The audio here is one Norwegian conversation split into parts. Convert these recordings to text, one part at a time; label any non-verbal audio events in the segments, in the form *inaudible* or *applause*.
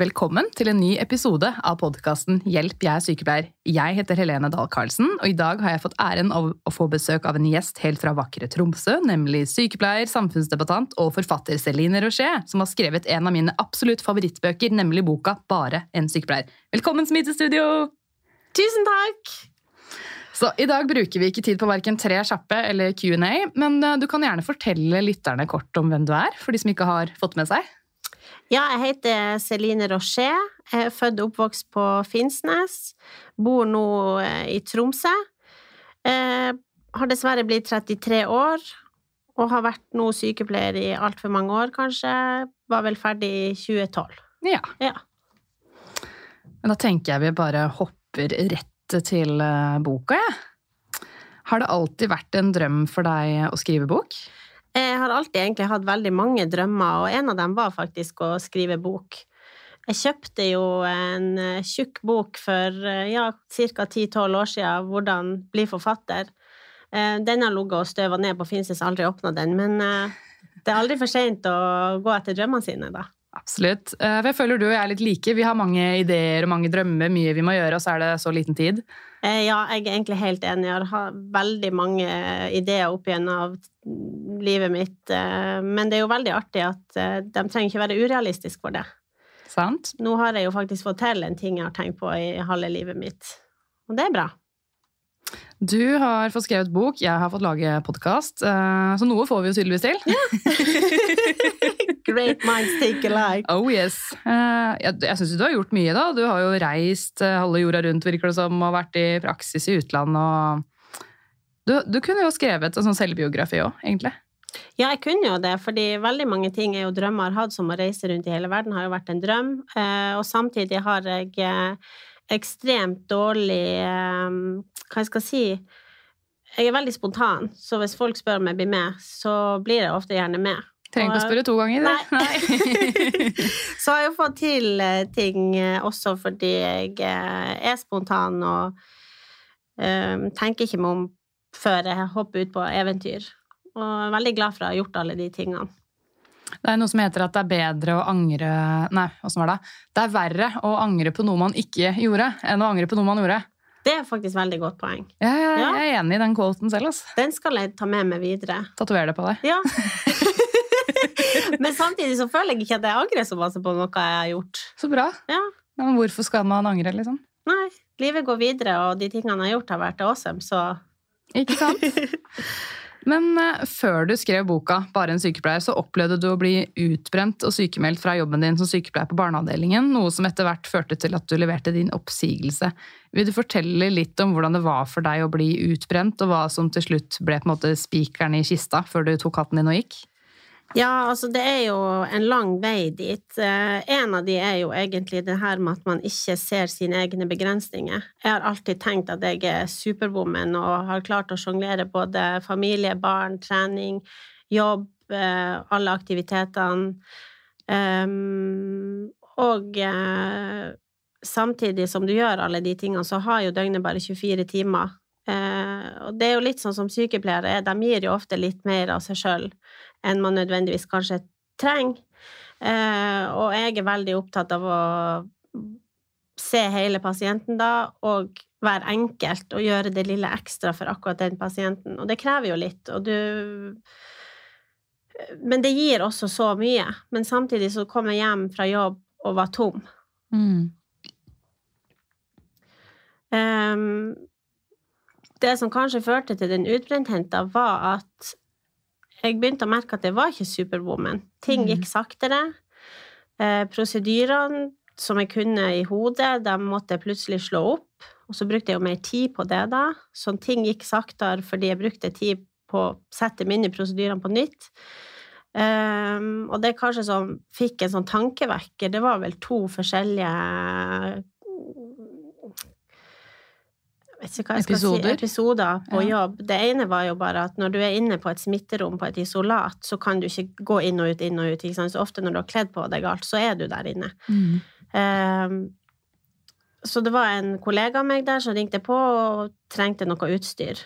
Velkommen til en ny episode av podkasten Hjelp, jeg er sykepleier. Jeg heter Helene Dahl Karlsen, og i dag har jeg fått æren av å få besøk av en gjest helt fra vakre Tromsø, nemlig sykepleier, samfunnsdebattant og forfatter Celine Rocher, som har skrevet en av mine absolutt favorittbøker, nemlig boka Bare en sykepleier. Velkommen, Smittestudio! Tusen takk! Så I dag bruker vi ikke tid på verken tre kjappe eller Q&A, men eh, du kan gjerne fortelle lytterne kort om hvem du er, for de som ikke har fått med seg. Ja, jeg heter Celine Rocher. Jeg er født og oppvokst på Finnsnes. Bor nå eh, i Tromsø. Jeg har dessverre blitt 33 år og har vært nå sykepleier i altfor mange år, kanskje. Var vel ferdig i 2012. Ja. Ja. Men da tenker jeg vi bare hopper rett til eh, boka, jeg. Har det alltid vært en drøm for deg å skrive bok? Jeg har alltid egentlig hatt veldig mange drømmer, og en av dem var faktisk å skrive bok. Jeg kjøpte jo en eh, tjukk bok for eh, ja, ca. 10-12 år siden, 'Hvordan bli forfatter'. Eh, Den har ligget og støva ned på Finnsnes, aldri åpna den, men det er aldri for seint å gå etter drømmene sine, da. Absolutt. For jeg føler du og jeg er litt like. Vi har mange ideer og mange drømmer, mye vi må gjøre, og så er det så liten tid. Ja, jeg er egentlig helt enig. Jeg har veldig mange ideer opp igjennom livet mitt, men det er jo veldig artig at de trenger ikke være urealistiske for det. Sant? Nå har jeg jo faktisk fått til en ting jeg har tenkt på i halve livet mitt, og det er bra. Du har fått skrevet bok, jeg har fått lage podkast, så noe får vi jo tydeligvis til. *laughs* Great minds think alike. Oh yes. Jeg, jeg syns du har gjort mye, da. Du har jo reist halve jorda rundt, virker det som, og vært i praksis i utlandet og Du, du kunne jo skrevet en sånn selvbiografi òg, egentlig. Ja, jeg kunne jo det, fordi veldig mange ting jeg jo drømmer har hatt, som å reise rundt i hele verden har jo vært en drøm, og samtidig har jeg ekstremt dårlig Hva jeg skal si Jeg er veldig spontan, så hvis folk spør om jeg blir med, så blir jeg ofte gjerne med. Trenger ikke å spørre to ganger. Nei. *laughs* så har jeg fått til ting også fordi jeg er spontan og um, tenker ikke meg om før jeg hopper ut på eventyr. Og er veldig glad for å ha gjort alle de tingene. Det er noe som heter at det er bedre å angre Nei, åssen var det? Det er verre å angre på noe man ikke gjorde, enn å angre på noe man gjorde. Det er faktisk veldig godt poeng. Ja, ja, jeg er enig i den quoten selv. Altså. Den skal jeg ta med meg videre. Tatover det på deg. Ja. *laughs* Men samtidig så føler jeg ikke at jeg angrer så masse på noe jeg har gjort. Så bra. Ja. Men hvorfor skal man angre, liksom? Nei, livet går videre, og de tingene jeg har gjort, har vært awesome, så Ikke sant? *laughs* Men uh, før du skrev boka 'Bare en sykepleier', så opplevde du å bli utbrent og sykemeldt fra jobben din som sykepleier på barneavdelingen, noe som etter hvert førte til at du leverte din oppsigelse. Vil du fortelle litt om hvordan det var for deg å bli utbrent, og hva som til slutt ble på en måte spikeren i kista før du tok hatten din og gikk? Ja, altså det er jo en lang vei dit. En av de er jo egentlig det her med at man ikke ser sine egne begrensninger. Jeg har alltid tenkt at jeg er superwoman og har klart å sjonglere både familie, barn, trening, jobb, alle aktivitetene. Og samtidig som du gjør alle de tingene, så har jo døgnet bare 24 timer. Og det er jo litt sånn som sykepleiere er, de gir jo ofte litt mer av seg sjøl enn man nødvendigvis kanskje trenger. Og jeg er veldig opptatt av å se hele pasienten da, og være enkelt og gjøre det lille ekstra for akkurat den pasienten. Og det krever jo litt, og du Men det gir også så mye. Men samtidig så kom jeg hjem fra jobb og var tom. Mm. Um, det som kanskje førte til den utbrenthenta, var at jeg begynte å merke at jeg var ikke superwoman. Ting gikk saktere. Eh, prosedyrene som jeg kunne i hodet, de måtte jeg plutselig slå opp. Og så brukte jeg jo mer tid på det, da. Så ting gikk saktere fordi jeg brukte tid på å sette mine prosedyrene på nytt. Um, og det kanskje som fikk en sånn tankevekker, det var vel to forskjellige ikke hva jeg skal Episoder? si, episoder på Ja. jobb. Det ene var jo bare at når du er inne på et smitterom på et isolat, så kan du ikke gå inn og ut, inn og ut. Så ofte når du har kledd på deg alt, så er du der inne. Mm. Um, så det var en kollega av meg der som ringte på og trengte noe utstyr.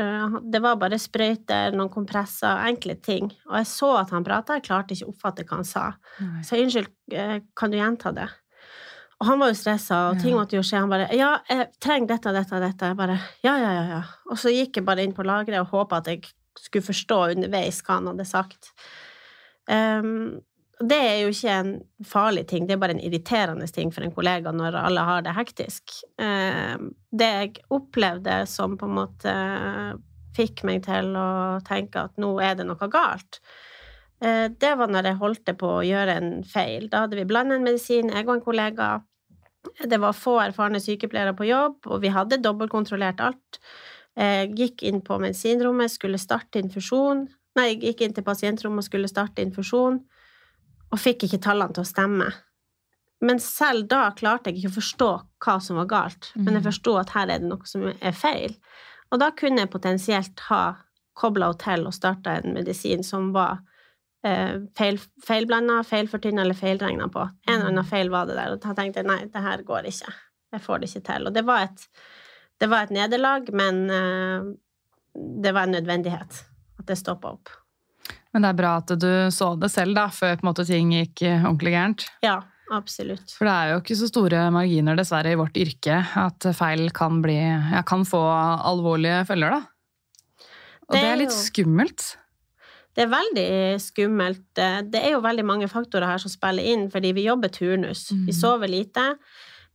Eh, det var bare sprøyter, noen kompresser, enkle ting. Og jeg så at han prata, jeg klarte ikke å oppfatte hva han sa. Nei. Så unnskyld, eh, kan du gjenta det? Og han var jo stressa, og ting måtte jo skje. Han bare Ja, jeg trenger dette, dette, dette. Jeg bare Ja, ja, ja, ja. Og så gikk jeg bare inn på lageret og håpa at jeg skulle forstå underveis hva han hadde sagt. Um, det er jo ikke en farlig ting, det er bare en irriterende ting for en kollega når alle har det hektisk. Ehm, det jeg opplevde som på en måte fikk meg til å tenke at nå er det noe galt, eh, det var når jeg holdt på å gjøre en feil. Da hadde vi blandet en medisin, jeg og en kollega. Det var få erfarne sykepleiere på jobb, og vi hadde dobbeltkontrollert alt. Jeg gikk inn på medisinrommet, skulle starte infusjon. Nei, gikk inn til pasientrommet og skulle starte infusjon, og fikk ikke tallene til å stemme. Men selv da klarte jeg ikke å forstå hva som var galt, men jeg Mhm. forsto at her er det noe som er feil. Og da kunne jeg potensielt ha kobla til og starta en medisin som var eh, feil, feilblanda, feilfortynna eller feilregna på. En eller annen feil var det der, og da tenkte jeg nei, det her går ikke. Jeg får det ikke til. Og det var et, det var et nederlag, men eh, det var en nødvendighet at det stoppa opp. Men det er bra at du så det selv, da, før måte ting gikk eh, ordentlig gærent. Ja, absolutt. For det er jo ikke så store marginer, dessverre, i vårt yrke at feil kan, bli, ja, kan få alvorlige følger, da. Og Det det er er litt jo- skummelt. Det er veldig skummelt. Det er jo veldig mange faktorer her som spiller inn, fordi vi jobber turnus. Mm. Vi sover lite,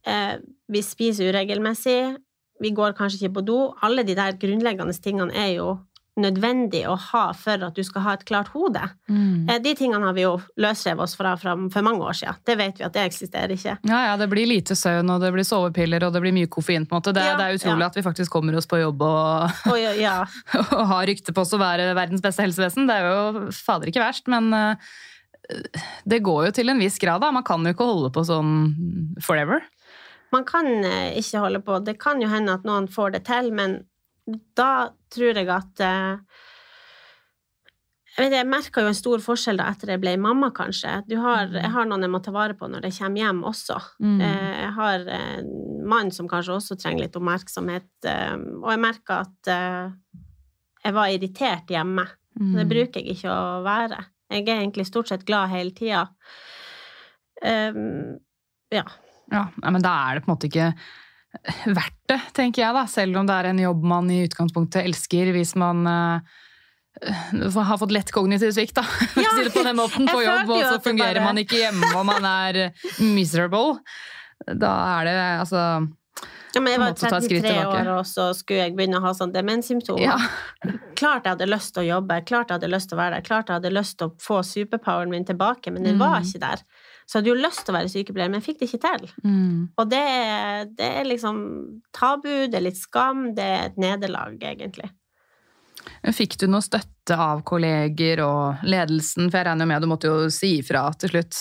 eh, vi spiser uregelmessig, vi går kanskje ikke på do. Alle de der grunnleggende tingene er jo nødvendig å ha for at du skal ha et klart hode. Mm. Eh, De tingene har vi jo løsrevet oss fra, fra for mange år siden. Det vet vi at det eksisterer ikke. Ja, ja, det blir lite søvn, og det blir sovepiller, og det blir mye koffein. på en måte. Det, Ja, det er utrolig ja. at vi faktisk kommer oss på jobb og, Og ja, ja, *laughs* og har rykte på oss å være verdens beste helsevesen. Det er jo fader ikke verst, men eh, det går jo til en viss grad. da. Man kan jo ikke holde på sånn forever. Man kan eh, ikke holde på. Det kan jo hende at noen får det til, men da tror jeg at eh, Jeg vet, jeg merka jo en stor forskjell da etter jeg ble mamma, kanskje. Du har, jeg har noen jeg må ta vare på når jeg kommer hjem også. Mm. Eh, Jeg har en mann som kanskje også trenger litt oppmerksomhet, eh, og jeg merka at jeg var irritert hjemme. Mm. Det bruker jeg ikke å være. Jeg er egentlig stort sett glad hele tida. Um, ja. Ja, men da er det på en måte ikke verdt det, tenker jeg da. Selv om det er en jobb man i utgangspunktet elsker, hvis man uh, har fått lett kognitiv svikt, da. *laughs* Ja, si det på den måten på jobb, og så fungerer man ikke hjemme, og man er miserable. Da er det altså ja, men jeg var måte ta et skritt 33 år, og så skulle jeg begynne å ha sånn demenssymptomer. Ja. Klart jeg hadde lyst til å jobbe, klart jeg hadde lyst til å være der, klart jeg hadde lyst til å få superpoweren min tilbake, men den var Mm. ikke der. Så jeg hadde jo lyst til å være sykepleier, men jeg fikk det ikke til. mm. Og det, det er liksom tabu, det er litt skam, det er et nederlag, egentlig. Fikk du noe støtte av kolleger og ledelsen? For jeg regner med du måtte jo si ifra til slutt.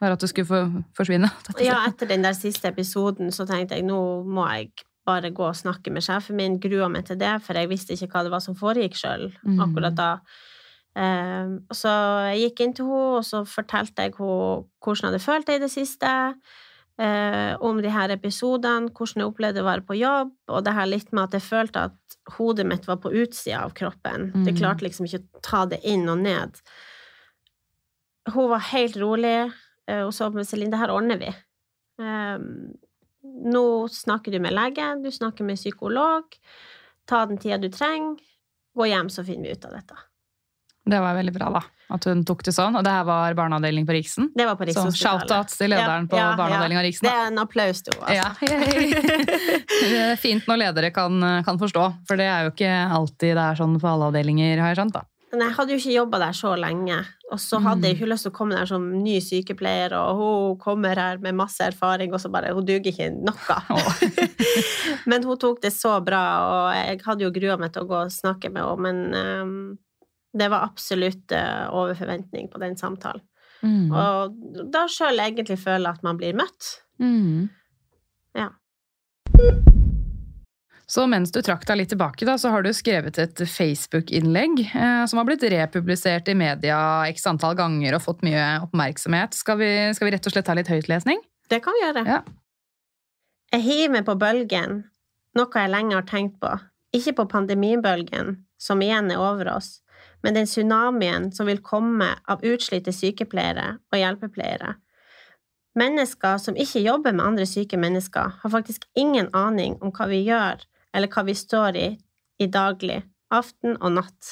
Bare at du skulle få forsvinne. *laughs* Ja, etter den der siste episoden så tenkte jeg nå må jeg bare gå og snakke med sjefen min, grua meg til det, for jeg visste ikke hva det var som foregikk sjøl Mm. akkurat da. Eh, så jeg gikk inn til henne, og så fortalte jeg henne hvordan jeg hadde følt det i det siste, eh, om de her episodene, hvordan jeg opplevde å være på jobb, og det her litt med at jeg følte at hodet mitt var på utsida av kroppen. Det Mm. klarte liksom ikke å ta det inn og ned. Hun var helt rolig. eh, og sa med Celine, det her ordner vi. Um, nå snakker du med lege, du snakker med psykolog. Ta den tida du trenger. Gå hjem, så finner vi ut av dette. Det var veldig bra, da. At hun tok det sånn. Og det her var barneavdeling på Riksen. Det var på Så Rikshospitalet. shout-out til lederen på barneavdelinga Riksen. Det er en applaus til henne. Altså. *laughs* Det er fint når ledere kan, kan forstå, for det er jo ikke alltid det er sånn på alle avdelinger, har jeg skjønt. da. Men jeg hadde jo ikke jobba der så lenge, og så hadde jeg Mm. ikke lyst til å komme der som ny sykepleier, og hun kommer her med masse erfaring, og så bare Hun duger ikke noe. *laughs* men hun tok det så bra, og jeg hadde jo grua meg til å gå og snakke med henne, men ehm, Det var absolutt eh, over forventning på den samtalen. Mm. Og da sjøl egentlig føler at man blir møtt. Mm. Ja. Så mens du trakk deg litt tilbake, da, så har du skrevet et Facebook-innlegg eh, som har blitt republisert i media x antall ganger og fått mye oppmerksomhet. Skal vi, skal vi rett og slett ha litt høytlesning? Det kan vi gjøre. Ja. Jeg hiver meg på bølgen, noe jeg lenge har tenkt på. Ikke på pandemibølgen, som igjen er over oss, men den tsunamien som vil komme av utslitte sykepleiere og hjelpepleiere. Mennesker som ikke jobber med andre syke mennesker, har faktisk ingen aning om hva vi gjør, eller hva vi står i i daglig, aften og natt.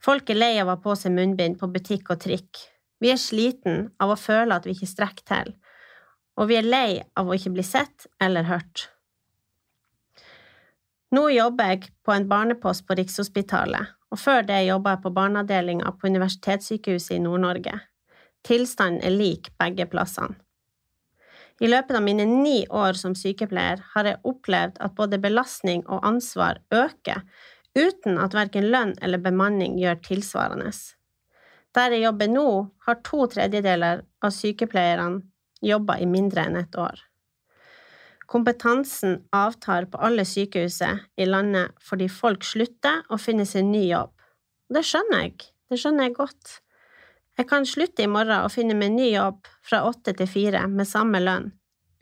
Folk er lei av å ha på seg munnbind på butikk og trikk. Vi er sliten av å føle at vi ikke strekker til, og vi er lei av å ikke bli sett eller hørt. Nå jobber jeg på en barnepost på Rikshospitalet, og før det jobba jeg på barneavdelinga på Universitetssykehuset i Nord-Norge. Tilstanden er lik begge plassene. I løpet av mine ni år som sykepleier har jeg opplevd at både belastning og ansvar øker, uten at verken lønn eller bemanning gjør tilsvarende. Der jeg jobber nå, har to tredjedeler av sykepleierne jobba i mindre enn et år. Kompetansen avtar på alle sykehuset i landet fordi folk slutter og finner seg ny jobb. Det skjønner jeg. Det skjønner jeg godt. Jeg kan slutte i morgen og finne meg ny jobb fra åtte til fire med samme lønn,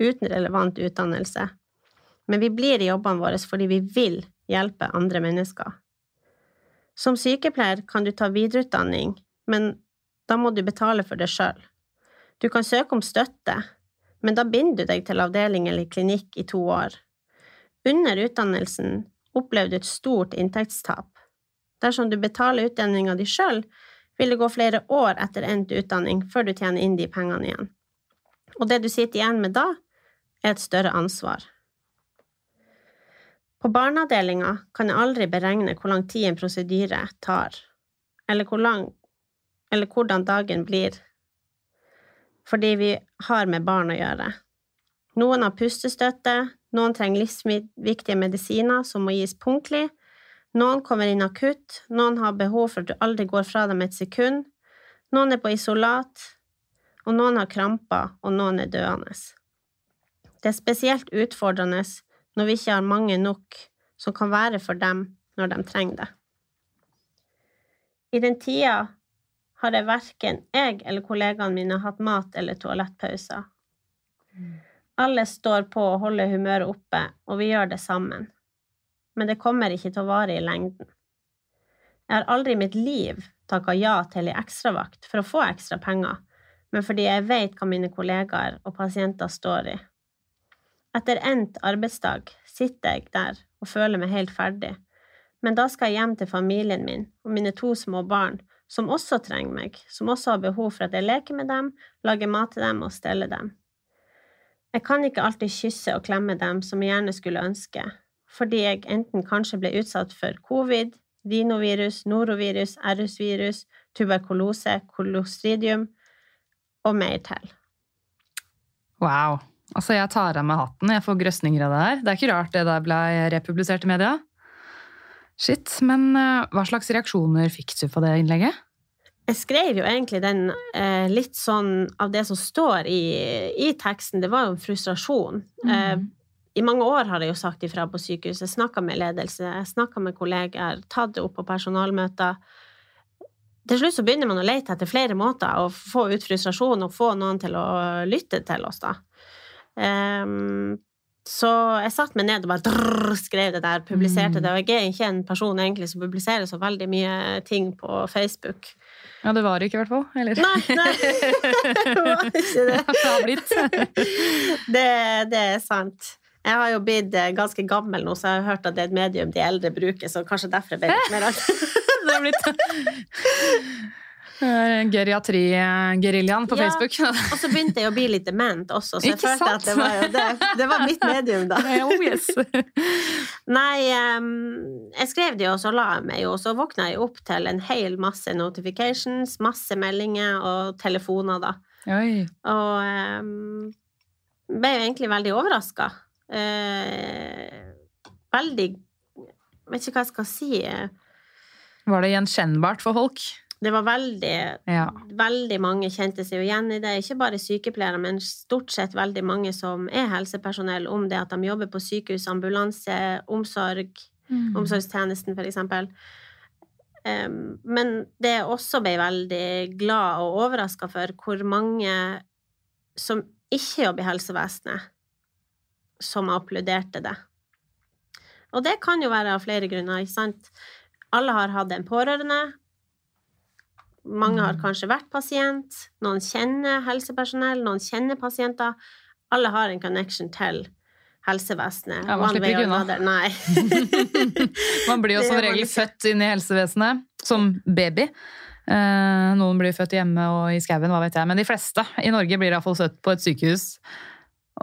uten relevant utdannelse. Men vi blir i jobbene våre fordi vi vil hjelpe andre mennesker. Som sykepleier kan du ta videreutdanning, men da må du betale for det sjøl. Du kan søke om støtte, men da binder du deg til avdeling eller klinikk i to år. Under utdannelsen opplever du et stort inntektstap. Dersom du betaler utdanninga di sjøl, vil det gå flere år etter endt utdanning før du tjener inn de pengene igjen. Og det du sitter igjen med da, er et større ansvar. På barneavdelinga kan jeg aldri beregne hvor lang tid en prosedyre tar, eller, hvor lang, eller hvordan dagen blir, fordi vi har med barn å gjøre. Noen har pustestøtte, noen trenger livsviktige medisiner som må gis punktlig, noen kommer inn akutt, noen har behov for at du aldri går fra dem et sekund, noen er på isolat, og noen har kramper, og noen er døende. Det er spesielt utfordrende når vi ikke har mange nok som kan være for dem når de trenger det. I den tida har jeg verken jeg eller kollegaene mine hatt mat eller toalettpauser. Alle står på å holde humøret oppe, og vi gjør det sammen. Men det kommer ikke til å vare i lengden. Jeg har aldri i mitt liv takka ja til ei ekstravakt for å få ekstra penger, men fordi jeg vet hva mine kollegaer og pasienter står i. Etter endt arbeidsdag sitter jeg der og føler meg helt ferdig, men da skal jeg hjem til familien min og mine to små barn, som også trenger meg, som også har behov for at jeg leker med dem, lager mat til dem og steller dem. Jeg kan ikke alltid kysse og klemme dem som jeg gjerne skulle ønske, fordi jeg enten kanskje ble utsatt for covid, rinovirus, norovirus, RS-virus, tuberkulose, kolostridium og mer til. Wow. Altså, jeg tar av meg hatten. Jeg får grøsninger av det her. Det er ikke rart det der ble republisert i media. Shit. Men eh, hva slags reaksjoner fikk du på det innlegget? Jeg skrev jo egentlig den eh, litt sånn av det som står i, i teksten. Det var jo en frustrasjon. Mm. Eh, I mange år har jeg jo sagt ifra på sykehuset, snakka med ledelse, snakka med kolleger, tatt det opp på personalmøter. Til slutt så begynner man å lete etter flere måter å få ut frustrasjon og få noen til å lytte til oss, da. Um, så jeg satte meg ned og bare drrr, skrev det der, publiserte Mm. det. Og jeg er ikke en person egentlig som publiserer så veldig mye ting på Facebook. Ja, det var det ikke, i hvert fall. Eller? Nei, nei. *laughs* *laughs* det var ikke det. *laughs* Det blitt. Det, det er sant. Jeg har jo blitt eh, ganske gammel nå, så jeg har hørt at det er et medium de eldre bruker, så kanskje derfor jeg ble litt mer Det har blitt Geriatri-geriljaen på Ja. Facebook. *laughs* Og så begynte jeg å bli litt dement også, så jeg Ikke følte sant? at det var, det, det var mitt medium, da. *laughs* oh, yes. *laughs* Nei, um, jeg skrev det jo, og så la jeg meg jo, og så våkna jeg opp til en hel masse notifications, masse meldinger og telefoner, da. Oi. Og um, ble jo egentlig veldig overraska. Uh, veldig Vet ikke hva jeg skal si. Var det gjenkjennbart for folk? Det var veldig Ja. Veldig mange kjente seg jo igjen i det. Ikke bare sykepleiere, men stort sett veldig mange som er helsepersonell, om det at de jobber på sykehus, ambulanse, omsorg, Mm. omsorgstjenesten for eksempel. Men det jeg også ble veldig glad og overraska for, hvor mange som ikke jobber i helsevesenet, som applauderte det. Og det kan jo være av flere grunner, ikke sant? Alle har hatt en pårørende. Mange har Mm. kanskje vært pasient. Noen kjenner helsepersonell, noen kjenner pasienter. Alle har en connection til helsevesenet. Ja, man slipper ikke unna. Nei. *laughs* Man blir jo som regel født inn i helsevesenet som baby. Eh, noen blir født hjemme og i skauen, hva vet jeg. Men de fleste i Norge blir iallfall født på et sykehus.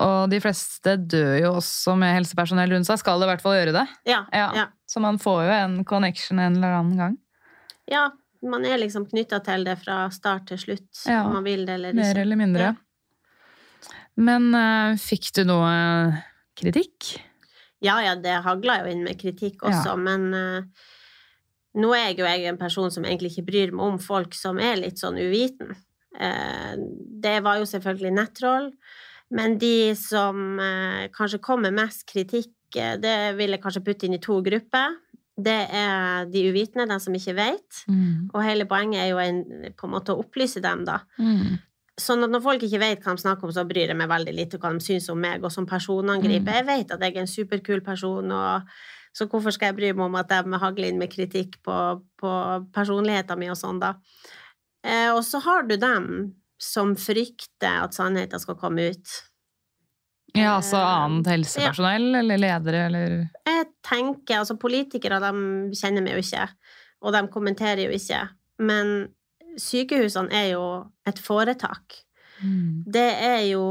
Og de fleste dør jo også med helsepersonell rundt seg. Skal i hvert fall gjøre det. Ja, Ja. ja. Så man får jo en connection en eller annen gang. ja, man er liksom knytta til det fra start til slutt, Ja, om man vil det eller Mer eller mindre. Ja. Men uh, fikk du noe kritikk? Ja, ja, det hagla jo inn med kritikk også, Ja. men uh, nå er jeg jo jeg en person som egentlig ikke bryr meg om folk som er litt sånn uviten. Uh, det var jo selvfølgelig nettroll, men de som eh, kanskje kom med mest kritikk, eh, det vil jeg kanskje putte inn i to grupper. Det er de uvitende, de som ikke vet, Mm. og hele poenget er jo en, på en måte å opplyse dem, da. Mm. Sånn at når folk ikke vet hva de snakker om, så bryr jeg meg veldig lite hva de syns om meg, og som personangriper. Mm. Jeg vet at jeg er en superkul person, og så hvorfor skal jeg bry meg om at de hagler inn med kritikk på, på personligheten min og sånn, da. Eh, og så har du dem som frykter at sannheten skal komme ut. Ja, altså annet helsepersonell eller ledere eller Jeg tenker, altså Politikere de kjenner meg jo ikke, og de kommenterer jo ikke. Men sykehusene er jo et foretak. Mm. Det er jo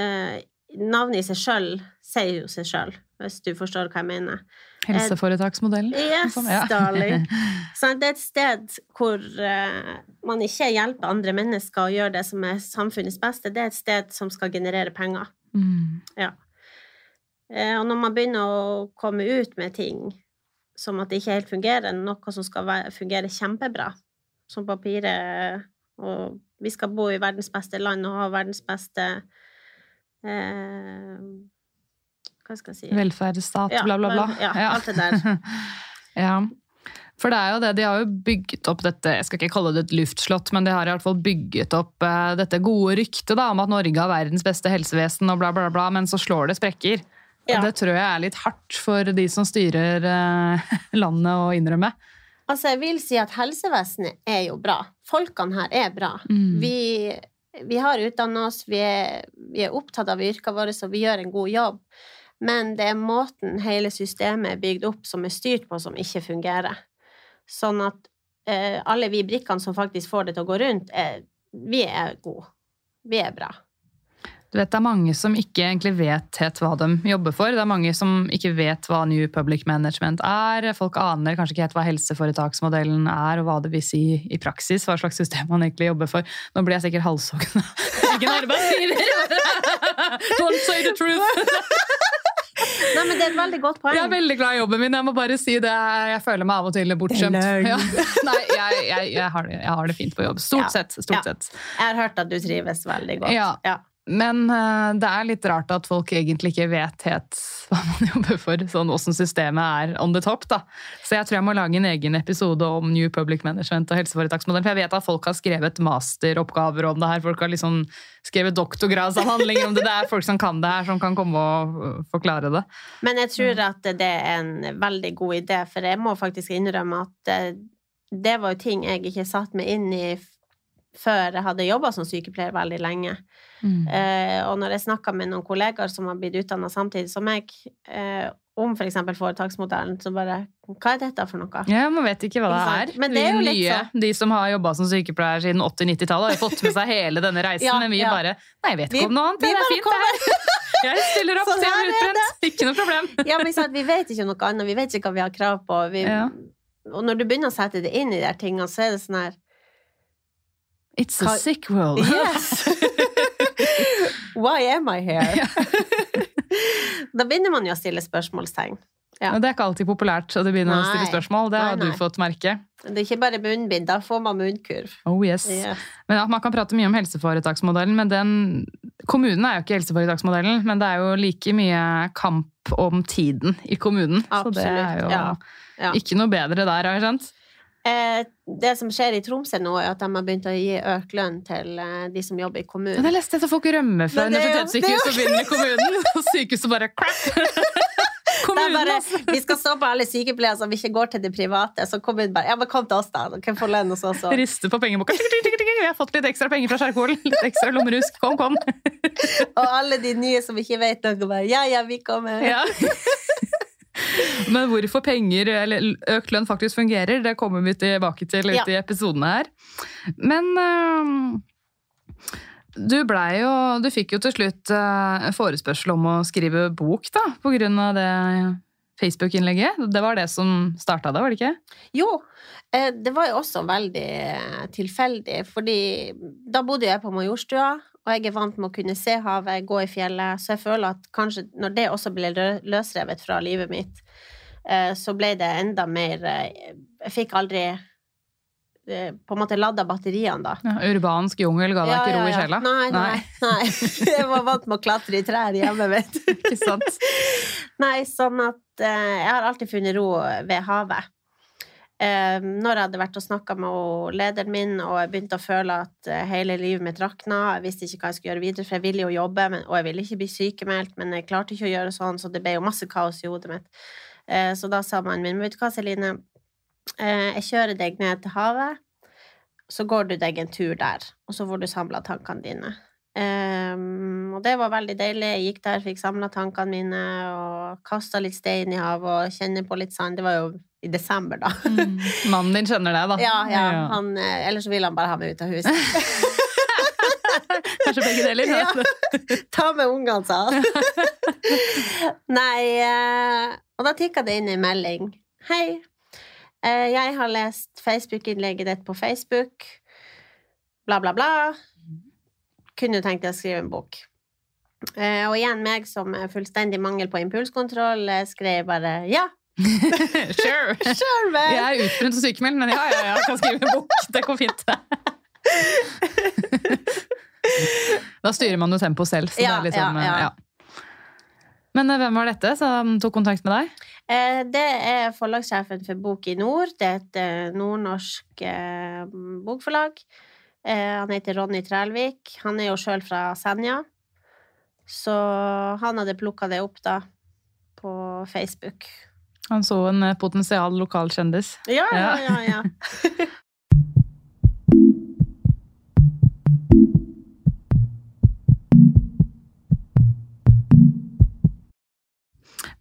eh, Navnet i seg sjøl sier jo seg sjøl, hvis du forstår hva jeg mener. Helseforetaksmodellen. Yes, Sånn, ja. *laughs* darling. Så det er et sted hvor eh, man ikke hjelper andre mennesker å gjøre det som er samfunnets beste. Det er et sted som skal generere penger. Mm. Ja. og når man begynner å komme ut med ting som at det ikke helt fungerer, noe som skal fungere kjempebra, som papiret Og vi skal bo i verdens beste land og ha verdens beste eh, Hva skal jeg si Velferdsstat, Ja, bla, bla, bla. ja, alt det der. *laughs* ja. For det er jo det, de har jo bygget opp dette, jeg skal ikke kalle det et luftslott, men de har i hvert fall bygget opp uh, dette gode ryktet da, om at Norge har verdens beste helsevesen og bla, bla, bla, men så slår det sprekker. Ja. Og det tror jeg er litt hardt for de som styrer uh, *laughs* landet å innrømme. Altså, jeg vil si at helsevesenet er jo bra. Folkene her er bra. Mm. Vi, vi har utdannet oss, vi er, vi er opptatt av yrkene våre, og vi gjør en god jobb. Men det er måten hele systemet er bygd opp som er styrt på, som ikke fungerer. Sånn at eh, alle vi brikkene som faktisk får det til å gå rundt, er, vi er gode. Vi er bra. Du vet, Det er mange som ikke egentlig vet helt hva de jobber for. Det er mange som ikke vet hva New Public Management er. Folk aner kanskje ikke helt hva helseforetaksmodellen er, og hva det vil si i praksis. Hva slags system man egentlig jobber for. Nå blir jeg sikkert halshoggen *laughs* egen arbeidsgiver! *laughs* Don't say the truth! *laughs* Nei, men det er et veldig godt poeng. Jeg er veldig glad i jobben min. Jeg må bare si det. Jeg føler meg av og til bortskjemt. Ja. *laughs* Nei, jeg, jeg, jeg, har det, jeg har det fint på jobb. Stort Ja. sett. Stort Ja. sett. Jeg har hørt at du trives veldig godt. Ja. Men eh, det er litt rart at folk egentlig ikke vet helt *laughs* hva man jobber for. Sånn åssen systemet er on the top. da. Så jeg tror jeg må lage en egen episode om New Public Management og helseforetaksmodellen. For jeg vet at folk har skrevet masteroppgaver om det her. Folk har liksom skrevet doktorgradsavhandlinger om det. Det er folk som kan det her, som kan komme og øh, forklare det. Men jeg tror at det er en veldig god idé, for jeg må faktisk innrømme at eh, det var jo ting jeg ikke satt meg inn i før jeg hadde jobba som sykepleier veldig lenge. Eh, og når jeg snakka med noen kollegaer som har blitt utdanna samtidig som meg, eh, om f.eks. For foretaksmodellen, så bare Hva er dette for noe? Ja, Man vet ikke hva det er. Men det er jo nye, De som har jobba som sykepleier siden 80-90-tallet, har jo fått med seg hele denne reisen. Ja, men vi ja. bare Nei, jeg vet ikke om noe annet. vi Det er fint, fint, det her. *laughs* Jeg stiller opp *laughs* til jeg blir utbrent. Ikke noe problem. *laughs* Ja, men sant, Vi vet ikke noe annet, vi vet ikke hva vi har krav på. Vi, Ja. Og når du begynner å sette det inn i de tingene, så er det sånn her It's a sick world. *laughs* Yes! Why am I here? *laughs* da begynner man jo å stille spørsmålstegn. Ja. Det er ikke alltid populært å begynne å stille spørsmål. Det har Nei, nei. du fått merke. Det er ikke bare munnbind, da får man munnkurv. Oh yes. Yes. Men at Man kan prate mye om helseforetaksmodellen, men den Kommunen er jo ikke helseforetaksmodellen, men det er jo like mye kamp om tiden i kommunen. Så det er jo ja. Ja. ikke noe bedre der, har jeg skjønt. Eh, det som skjer i Tromsø nå, er at de har begynt å gi økt lønn til eh, de som jobber i kommunen. kommunen. det leste jeg, så folk rømmer fra Men er universitetssykehus og begynner i kommunen, og sykehuset bare *laughs* Kommunen, bare, altså! vi skal stoppe alle sykepleiere som ikke går til det private. Så kommunen bare Ja, men kom til oss, da. Dere får lønn hos oss òg. Rister på pengeboka. Vi har fått litt ekstra penger fra Skjerkolen. Litt ekstra lommerusk. Kom, kom. Og alle de nye som ikke vet noe, bare Ja, ja, vi kommer. Ja. *laughs* Men hvorfor penger eller økt lønn faktisk fungerer, det kommer vi tilbake til Ja. i episodene her. Men øhm, du blei jo Du fikk jo til slutt øh, forespørsel om å skrive bok, da, på grunn av det Facebook-innlegget. Det var det som starta det, var det ikke? Jo, eh, det var jo også veldig tilfeldig, fordi da bodde jeg på Majorstua, og jeg er vant med å kunne se havet, gå i fjellet, så jeg føler at kanskje når det også ble løsrevet fra livet mitt, eh, så ble det enda mer eh, Jeg fikk aldri eh, på en måte ladda batteriene, da. Ja, urbansk jungel ga deg ikke ro i sjela? Nei, nei, nei. *laughs* Jeg var vant med å klatre i trær hjemme, vet du. *laughs* Ikke sant? Nei, sånn at jeg har alltid funnet ro ved havet. Eh, når jeg hadde vært og snakka med lederen min, og jeg begynte å føle at eh, hele livet mitt rakna, jeg visste ikke hva jeg skulle gjøre videre, for jeg ville jo jobbe, men, og jeg ville ikke bli sykemeldt, men jeg klarte ikke å gjøre sånn, så det ble jo masse kaos i hodet mitt. Eh, så da sa mannen min, vet du hva, Celine, eh, jeg kjører deg ned til havet, så går du deg en tur der, og så får du samla tankene dine. Um, og det var veldig deilig. Jeg gikk der, fikk samla tankene mine og kasta litt stein i havet og kjenne på litt sand. Det var jo i desember, da. Mm. Mannen din skjønner det, da. Ja, ja. Han, eh, ellers vil han bare ha meg ut av huset. *laughs* Kanskje begge deler. Ja. *laughs* Ta med ungene, sa han. *laughs* Nei eh, Og da tikka det inn en melding. Hei. eh, Jeg har lest Facebook-innlegget ditt på Facebook. Bla, bla, bla. Kunne tenkt deg å skrive en bok? Og igjen meg som fullstendig mangel på impulskontroll, skrev bare ja. *laughs* sure. Sure, man. Jeg er utbrent og sykemeldt, men ja, ja, ja, jeg kan skrive en bok. Det går fint. Da styrer man jo tempoet selv. Så Ja, det er liksom, ja, ja. ja. Men eh, hvem var dette som tok kontakt med deg? Eh, Det er forlagssjefen for Bok i Nord. Det er et eh, nordnorsk bokforlag. Han heter Ronny Trælvik. Han er jo sjøl fra Senja. Så han hadde plukka det opp, da, på Facebook. Han så en eh, potensial lokalkjendis. Ja, ja, Ja. ja. ja. *laughs*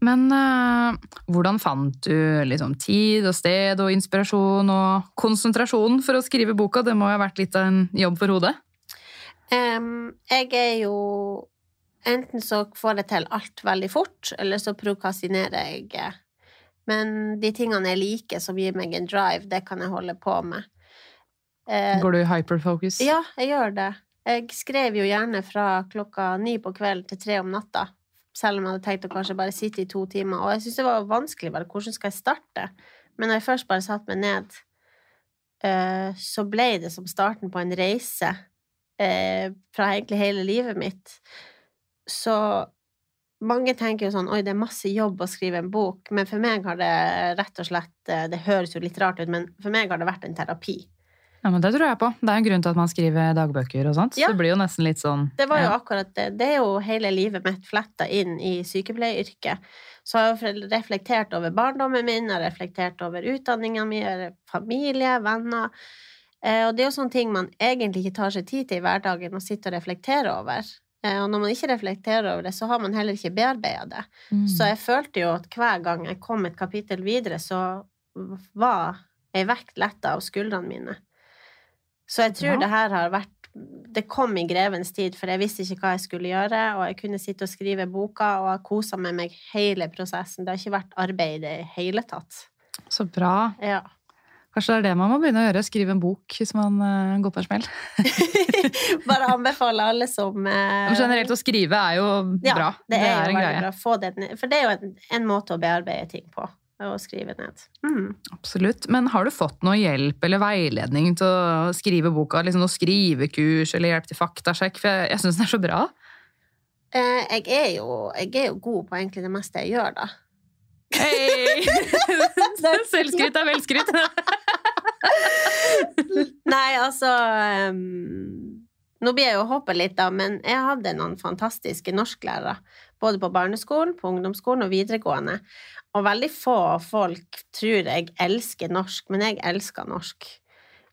Men uh, hvordan fant du liksom, tid og sted og inspirasjon og konsentrasjon for å skrive boka? Det må jo ha vært litt av en jobb for hodet? Um, jeg er jo Enten så får jeg til alt veldig fort, eller så prokrastinerer jeg. Men de tingene jeg liker, som gir meg en drive, det kan jeg holde på med. Eh, Går du i hyperfocus? Ja, jeg gjør det. Jeg skrev jo gjerne fra klokka ni på kvelden til tre om natta. Selv om jeg hadde tenkt å kanskje bare sitte i to timer. Og jeg syntes det var vanskelig bare hvordan skal jeg starte. Men når jeg først bare satte meg ned, eh, så ble det som starten på en reise eh, fra egentlig hele livet mitt. Så mange tenker jo sånn Oi, det er masse jobb å skrive en bok. Men for meg har det rett og slett eh, Det høres jo litt rart ut, men for meg har det vært en terapi. Ja, men Det tror jeg på. Det er en grunn til at man skriver dagbøker og sånt. Ja. Så det blir jo nesten litt sånn Det var jo ja. akkurat det. Det er jo hele livet mitt fletta inn i sykepleieryrket. Så jeg har jeg reflektert over barndommen min, jeg har reflektert over utdanninga mi, familie, venner. Eh, Og det er jo sånne ting man egentlig ikke tar seg tid til i hverdagen å sitte og reflektere over. Eh, Og når man ikke reflekterer over det, så har man heller ikke bearbeida det. Mm. Så jeg følte jo at hver gang jeg kom et kapittel videre, så var ei vekt letta av skuldrene mine. Så jeg tror ja. det her har vært Det kom i grevens tid, for jeg visste ikke hva jeg skulle gjøre, og jeg kunne sitte og skrive boka, og jeg kosa med meg hele prosessen. Det har ikke vært arbeid i det hele tatt. Så bra. Ja. Kanskje det er det man må begynne å gjøre? Skrive en bok hvis man uh, går på en smell? *laughs* Bare anbefale alle som uh, Generelt å skrive er jo ja, bra. Det er, det er jo en greie. det. For det er jo en, en måte å bearbeide ting på. Å skrive ned. Mm. Absolutt. Men har du fått noe hjelp eller veiledning til å skrive boka? Liksom noe skrivekurs eller hjelp til faktasjekk? For jeg, jeg syns den er så bra. Uh, jeg, er jo, jeg er jo god på egentlig det meste jeg gjør, da. Hey! *laughs* Selvskryt er velskryt. *laughs* Nei, altså um, Nå blir jeg jo hoppe litt, da, men jeg hadde noen fantastiske norsklærere. Både på barneskolen, på ungdomsskolen og videregående. Og veldig få folk tror jeg elsker norsk, men jeg elsker norsk.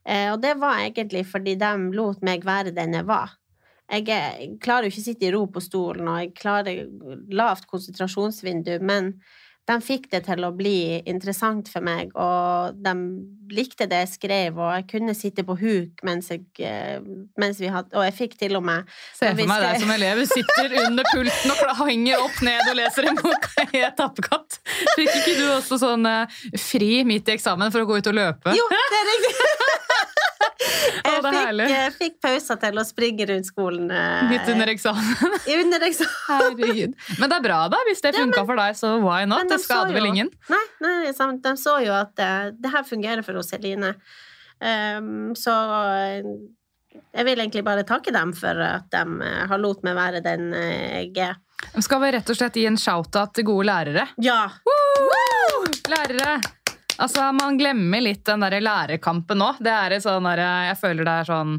Eh, og det var egentlig fordi de lot meg være den jeg var. Jeg, jeg klarer jo ikke å sitte i ro på stolen, og jeg klarer lavt konsentrasjonsvindu, men de fikk det til å bli interessant for meg, og de likte det jeg skrev, og jeg kunne sitte på huk mens, jeg, eh, mens vi hadde Og jeg fikk til og med Se for meg deg som elev sitter under pulten og henger opp ned og leser en bok *laughs* i et tappekatt. Fikk ikke du også sånn eh, fri midt i eksamen for å gå ut og løpe? Jo, det er riktig! *laughs* *laughs* Jeg fikk, jeg fikk pauser til å springe rundt skolen. eh, Midt under eksamen. under eksamen. *laughs* Herregud. Men det er bra, da. Hvis det funka for deg, så why not? De Det skader vel ingen? Nei, nei de så jo at det, det her fungerer for oss, Eline. Um, så eh, jeg vil egentlig bare takke dem for at de eh, har lot meg være den eh, jeg er. Skal vi rett og slett gi en shout-out til gode lærere? Ja! Lærere! Altså, Man glemmer litt den der lærerkampen nå. Det er sånn der, jeg føler det er sånn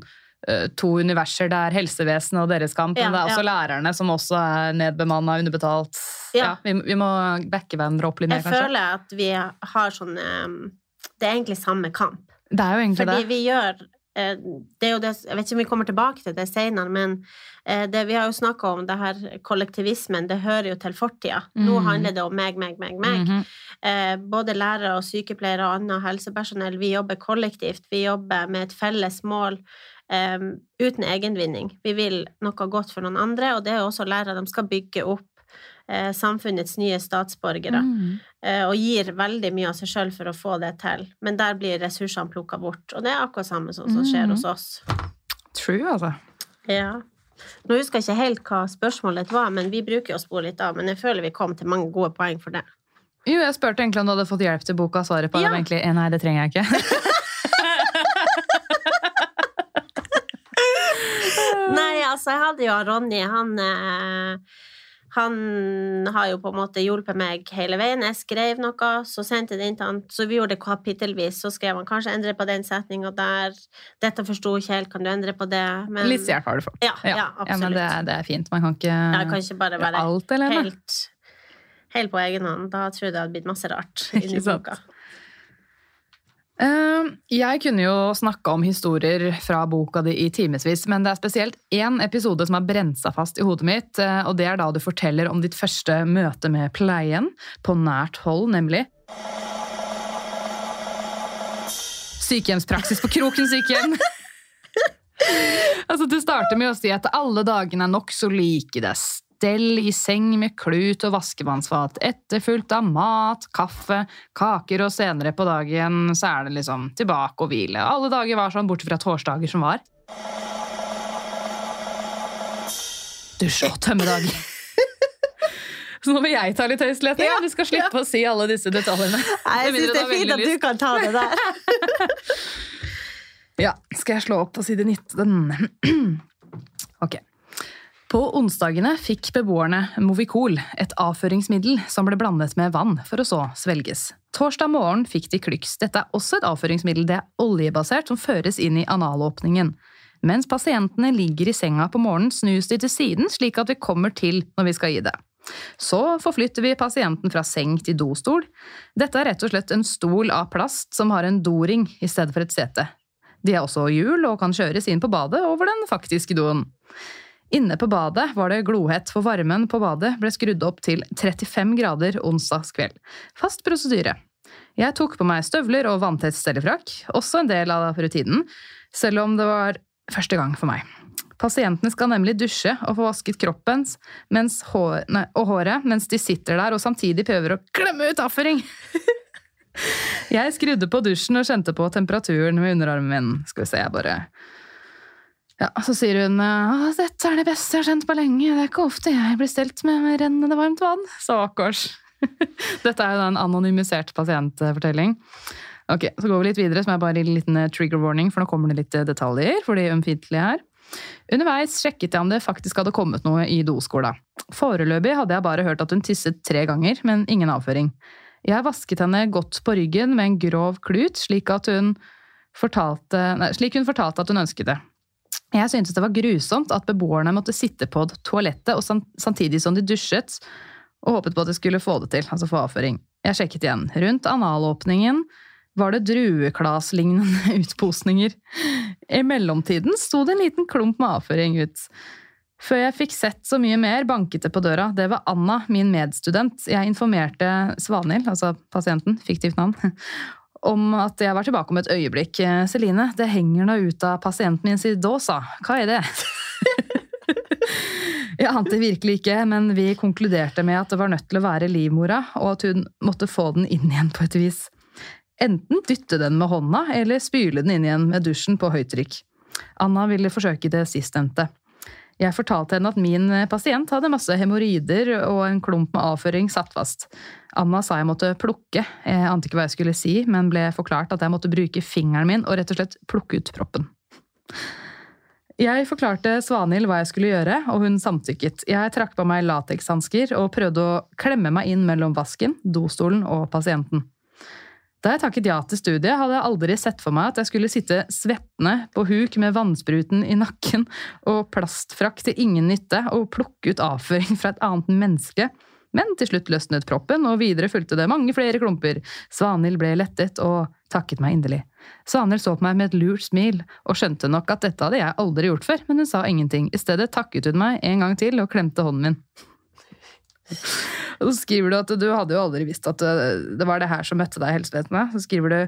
eh, to universer. Det er helsevesenet og deres kamp, Ja, men det er også ja. lærerne som også er nedbemanna, underbetalt. Ja. Vi, vi må backe hverandre opp litt mer, kanskje. Jeg føler at vi har sånn um, Det er egentlig samme kamp. Det er jo egentlig Fordi det. vi gjør eh, det er jo det, Jeg vet ikke om vi kommer tilbake til det senere, men eh, det, vi har jo snakka om det her kollektivismen. Det hører jo til fortida. Nå Mhm. handler det om meg, meg, meg, meg. Mm -hmm. både lærere og sykepleiere og annet helsepersonell, vi jobber kollektivt. Vi jobber med et felles mål Um, uten egenvinning. Vi vil noe godt for noen andre, og det er også lærere. De skal bygge opp eh, samfunnets nye statsborgere. Mm. eh, og gir veldig mye av seg sjøl for å få det til. Men der blir ressursene plukka bort. Og det er akkurat samme som som skjer Mhm. hos oss. True, altså. Ja. Nå husker jeg ikke helt hva spørsmålet var, men vi bruker å spore litt av. Men jeg føler vi kom til mange gode poeng for det. Jo, jeg spurte egentlig om du hadde fått hjelp til boka. Svaret på det Ja. var egentlig eh, nei, det trenger jeg ikke. *laughs* Nei, altså, jeg hadde jo Ronny. Han, eh, han har jo på en måte hjulpet meg hele veien. Jeg skrev noe, så sendte jeg det inn til han. Så vi gjorde det kapittelvis. Så skrev han kanskje endre på den setninga der. Dette forsto ikke helt, kan du endre på det? Men Litt hjelp har du fått. Ja, ja, men absolutt. det, er- det er fint. Man kan ikke ja, kan ikke bare være alt, eller? helt, helt på egen hånd. Da tror jeg det hadde blitt masse rart *laughs* inni Ikke sant? Eh, Jeg kunne jo snakka om historier fra boka di i timevis, men det er spesielt én episode som har brent seg fast i hodet mitt, eh, og det er da du forteller om ditt første møte med pleien, på nært hold, nemlig. Sykehjemspraksis på Kroken sykehjem. *laughs* altså, Du starter med å si at alle dagene er nokså like. Det er stell i seng med klut og vaskevannsfat, etterfulgt av mat, kaffe, kaker, og senere på dagen så er det liksom tilbake og hvile. Alle dager var sånn, bortsett fra torsdager som var. Dusj og *laughs* tømmedag. Så nå vil jeg ta litt høyslett. Ja, du skal slippe å si alle disse detaljene. Nei, jeg synes syns det er fint at du kan ta det der. *laughs* Ja, skal jeg slå opp på side 19? *clears throat* ok. På onsdagene fikk beboerne Movicol, et avføringsmiddel som ble blandet med vann for å så svelges. Torsdag morgen fikk de Klyx. Dette er også et avføringsmiddel. Det er oljebasert som føres inn i analåpningen. Mens pasientene ligger i senga på morgenen, snus de til siden slik at vi kommer til når vi skal gi det. Så forflytter vi pasienten fra seng til dostol. Dette er rett og slett en stol av plast som har en doring i stedet for et sete. De har også hjul og kan kjøres inn på badet over den faktiske doen. Inne på badet var det glohett, for varmen på badet ble skrudd opp til 35 grader onsdagskveld. Fast prosedyre. Jeg tok på meg støvler og vanntett stellefrakk, også en del av rutinen, selv om det var første gang for meg. Pasientene skal nemlig dusje og få vasket kroppen hår, nei, og håret mens de sitter der og samtidig prøver å klemme ut avføring. *laughs* Jeg skrudde på dusjen og kjente på temperaturen med underarmen min. Skal vi se, jeg bare ja, Så sier hun at dette er det beste jeg har kjent på lenge. Det er ikke ofte jeg blir stelt med, rennende varmt vann. Stakkars. *laughs* Dette er jo en anonymisert pasientfortelling. Ok, Så går vi litt videre, som er bare en liten trigger warning, for nå kommer det litt detaljer for de ømfintlige her. Underveis sjekket jeg om det faktisk hadde kommet noe i doskåla. Foreløpig hadde jeg bare hørt at hun tisset tre ganger, men ingen avføring. Jeg vasket henne godt på ryggen med en grov klut, slik, hun fortalte, nei, slik hun fortalte at hun ønsket det. Jeg syntes det var grusomt at beboerne måtte sitte på toalettet og samtidig som de dusjet, og håpet på at de skulle få det til, altså få avføring. Jeg sjekket igjen. Rundt analåpningen var det drueklaslignende *laughs* utposninger. I mellomtiden sto det en liten klump med avføring ut. Før jeg fikk sett så mye mer, banket det på døra. Det var Anna, min medstudent. Jeg informerte Svanhild, altså pasienten, fiktivt navn, om at jeg var tilbake om et øyeblikk. Celine, det henger nå ut av pasienten min sin dåsa. Hva er det? *laughs* jeg ante virkelig ikke, men vi konkluderte med at det var nødt til å være livmora, og at hun måtte få den inn igjen på et vis. Enten dytte den med hånda, eller spyle den inn igjen med dusjen på høytrykk. Anna ville forsøke det sistnevnte. Jeg fortalte henne at min pasient hadde masse hemoroider og en klump med avføring satt fast. Anna sa jeg måtte plukke, jeg ante ikke hva jeg skulle si, men ble forklart at jeg måtte bruke fingeren min og rett og slett plukke ut proppen. Jeg forklarte Svanhild hva jeg skulle gjøre, og hun samtykket. Jeg trakk på meg latekshansker og prøvde å klemme meg inn mellom vasken, dostolen og pasienten. Da jeg takket ja til studiet, hadde jeg aldri sett for meg at jeg skulle sitte svettende på huk med vannspruten i nakken og plastfrakk til ingen nytte og plukke ut avføring fra et annet menneske. Men til slutt løsnet proppen, og videre fulgte det mange flere klumper. Svanhild ble lettet og takket meg inderlig. Svanhild så på meg med et lurt smil, og skjønte nok at dette hadde jeg aldri gjort før, men hun sa ingenting. I stedet takket hun meg en gang til og klemte hånden min. *laughs* Så skriver du at du hadde jo aldri visst at det var det her som møtte deg i helsevesenet. Så skriver du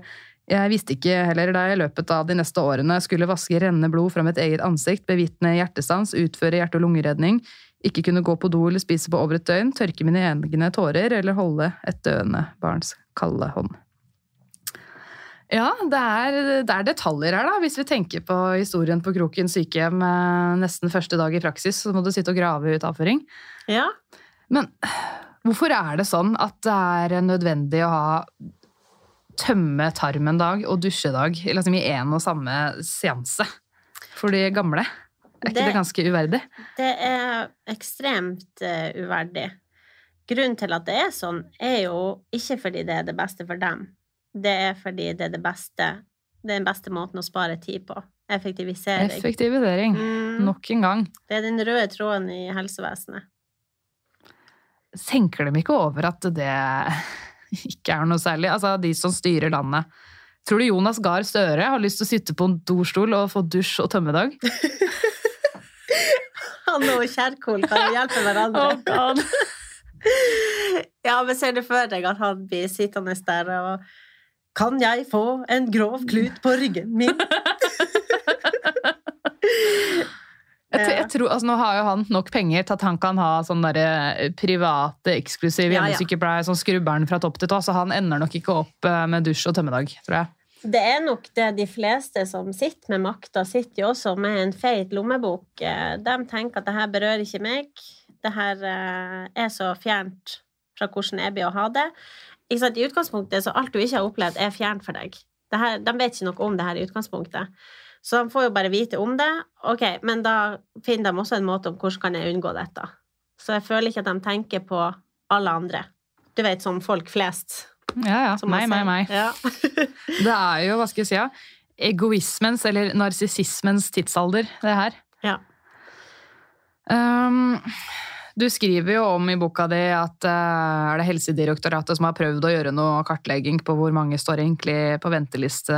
jeg visste ikke heller da jeg i løpet av de neste årene skulle vaske rennende blod fra mitt eget ansikt, bevitne hjertestans, utføre hjerte- og lungeredning, ikke kunne gå på do eller spise på over et døgn, tørke mine egne tårer eller holde et døende barns kalde hånd. Ja, det er, det er, detaljer her, da. Hvis vi tenker på historien på Kroken sykehjem eh, nesten første dag i praksis, så må du sitte og grave ut avføring. Ja. Men Hvorfor er det sånn at det er nødvendig å ha tømme tarmen-dag og dusjedag liksom i én og samme seanse for de gamle? Er ikke det, det ganske uverdig? Det er ekstremt uh, uverdig. Grunnen til at det er sånn, er jo ikke fordi det er det beste for dem. Det er fordi det er det beste Det er den beste måten å spare tid på. Effektivisering. Effektivisering. Mm. Nok en gang. Det er den røde tråden i helsevesenet tenker de ikke over at det *laughs* ikke er noe særlig? Altså, de som styrer landet. Tror du Jonas Gahr Støre har lyst til å sitte på en dorstol og få dusj og tømmedag? *laughs* Han og Kjerkol kan hjelpe hverandre. Oh *laughs* ja, men ser du for deg at han blir sittende der og Kan jeg få en grov klut på ryggen min? Jeg, jeg tror, altså Nå har jo han nok penger til at han kan ha sånn eh, private, eksklusive hjemmesykepleier som skrubber fra topp til tå, så han ender nok ikke opp eh, med dusj og tømmedag, tror jeg. Det er nok det de fleste som sitter med makta, sitter jo også med en feit lommebok. Eh, de tenker at det her berører ikke meg. Det her er så fjernt fra hvordan jeg blir å ha det. I utgangspunktet så alt du ikke har opplevd, er fjernt for deg. Her, de vet ikke noe om det her i utgangspunktet. Så de får jo bare vite om det. Ok, Men da finner de også en måte om hvordan kan jeg unngå dette. Så jeg føler ikke at de tenker på alle andre. Du vet, som folk flest. Ja, ja. Meg, meg, meg. Ja. *laughs* det er jo, hva skal jeg si, ja, egoismens eller narsissismens tidsalder, det her. Ja. Um, du skriver jo om i boka di at uh, er det Helsedirektoratet som har prøvd å gjøre noe kartlegging på hvor mange står egentlig på venteliste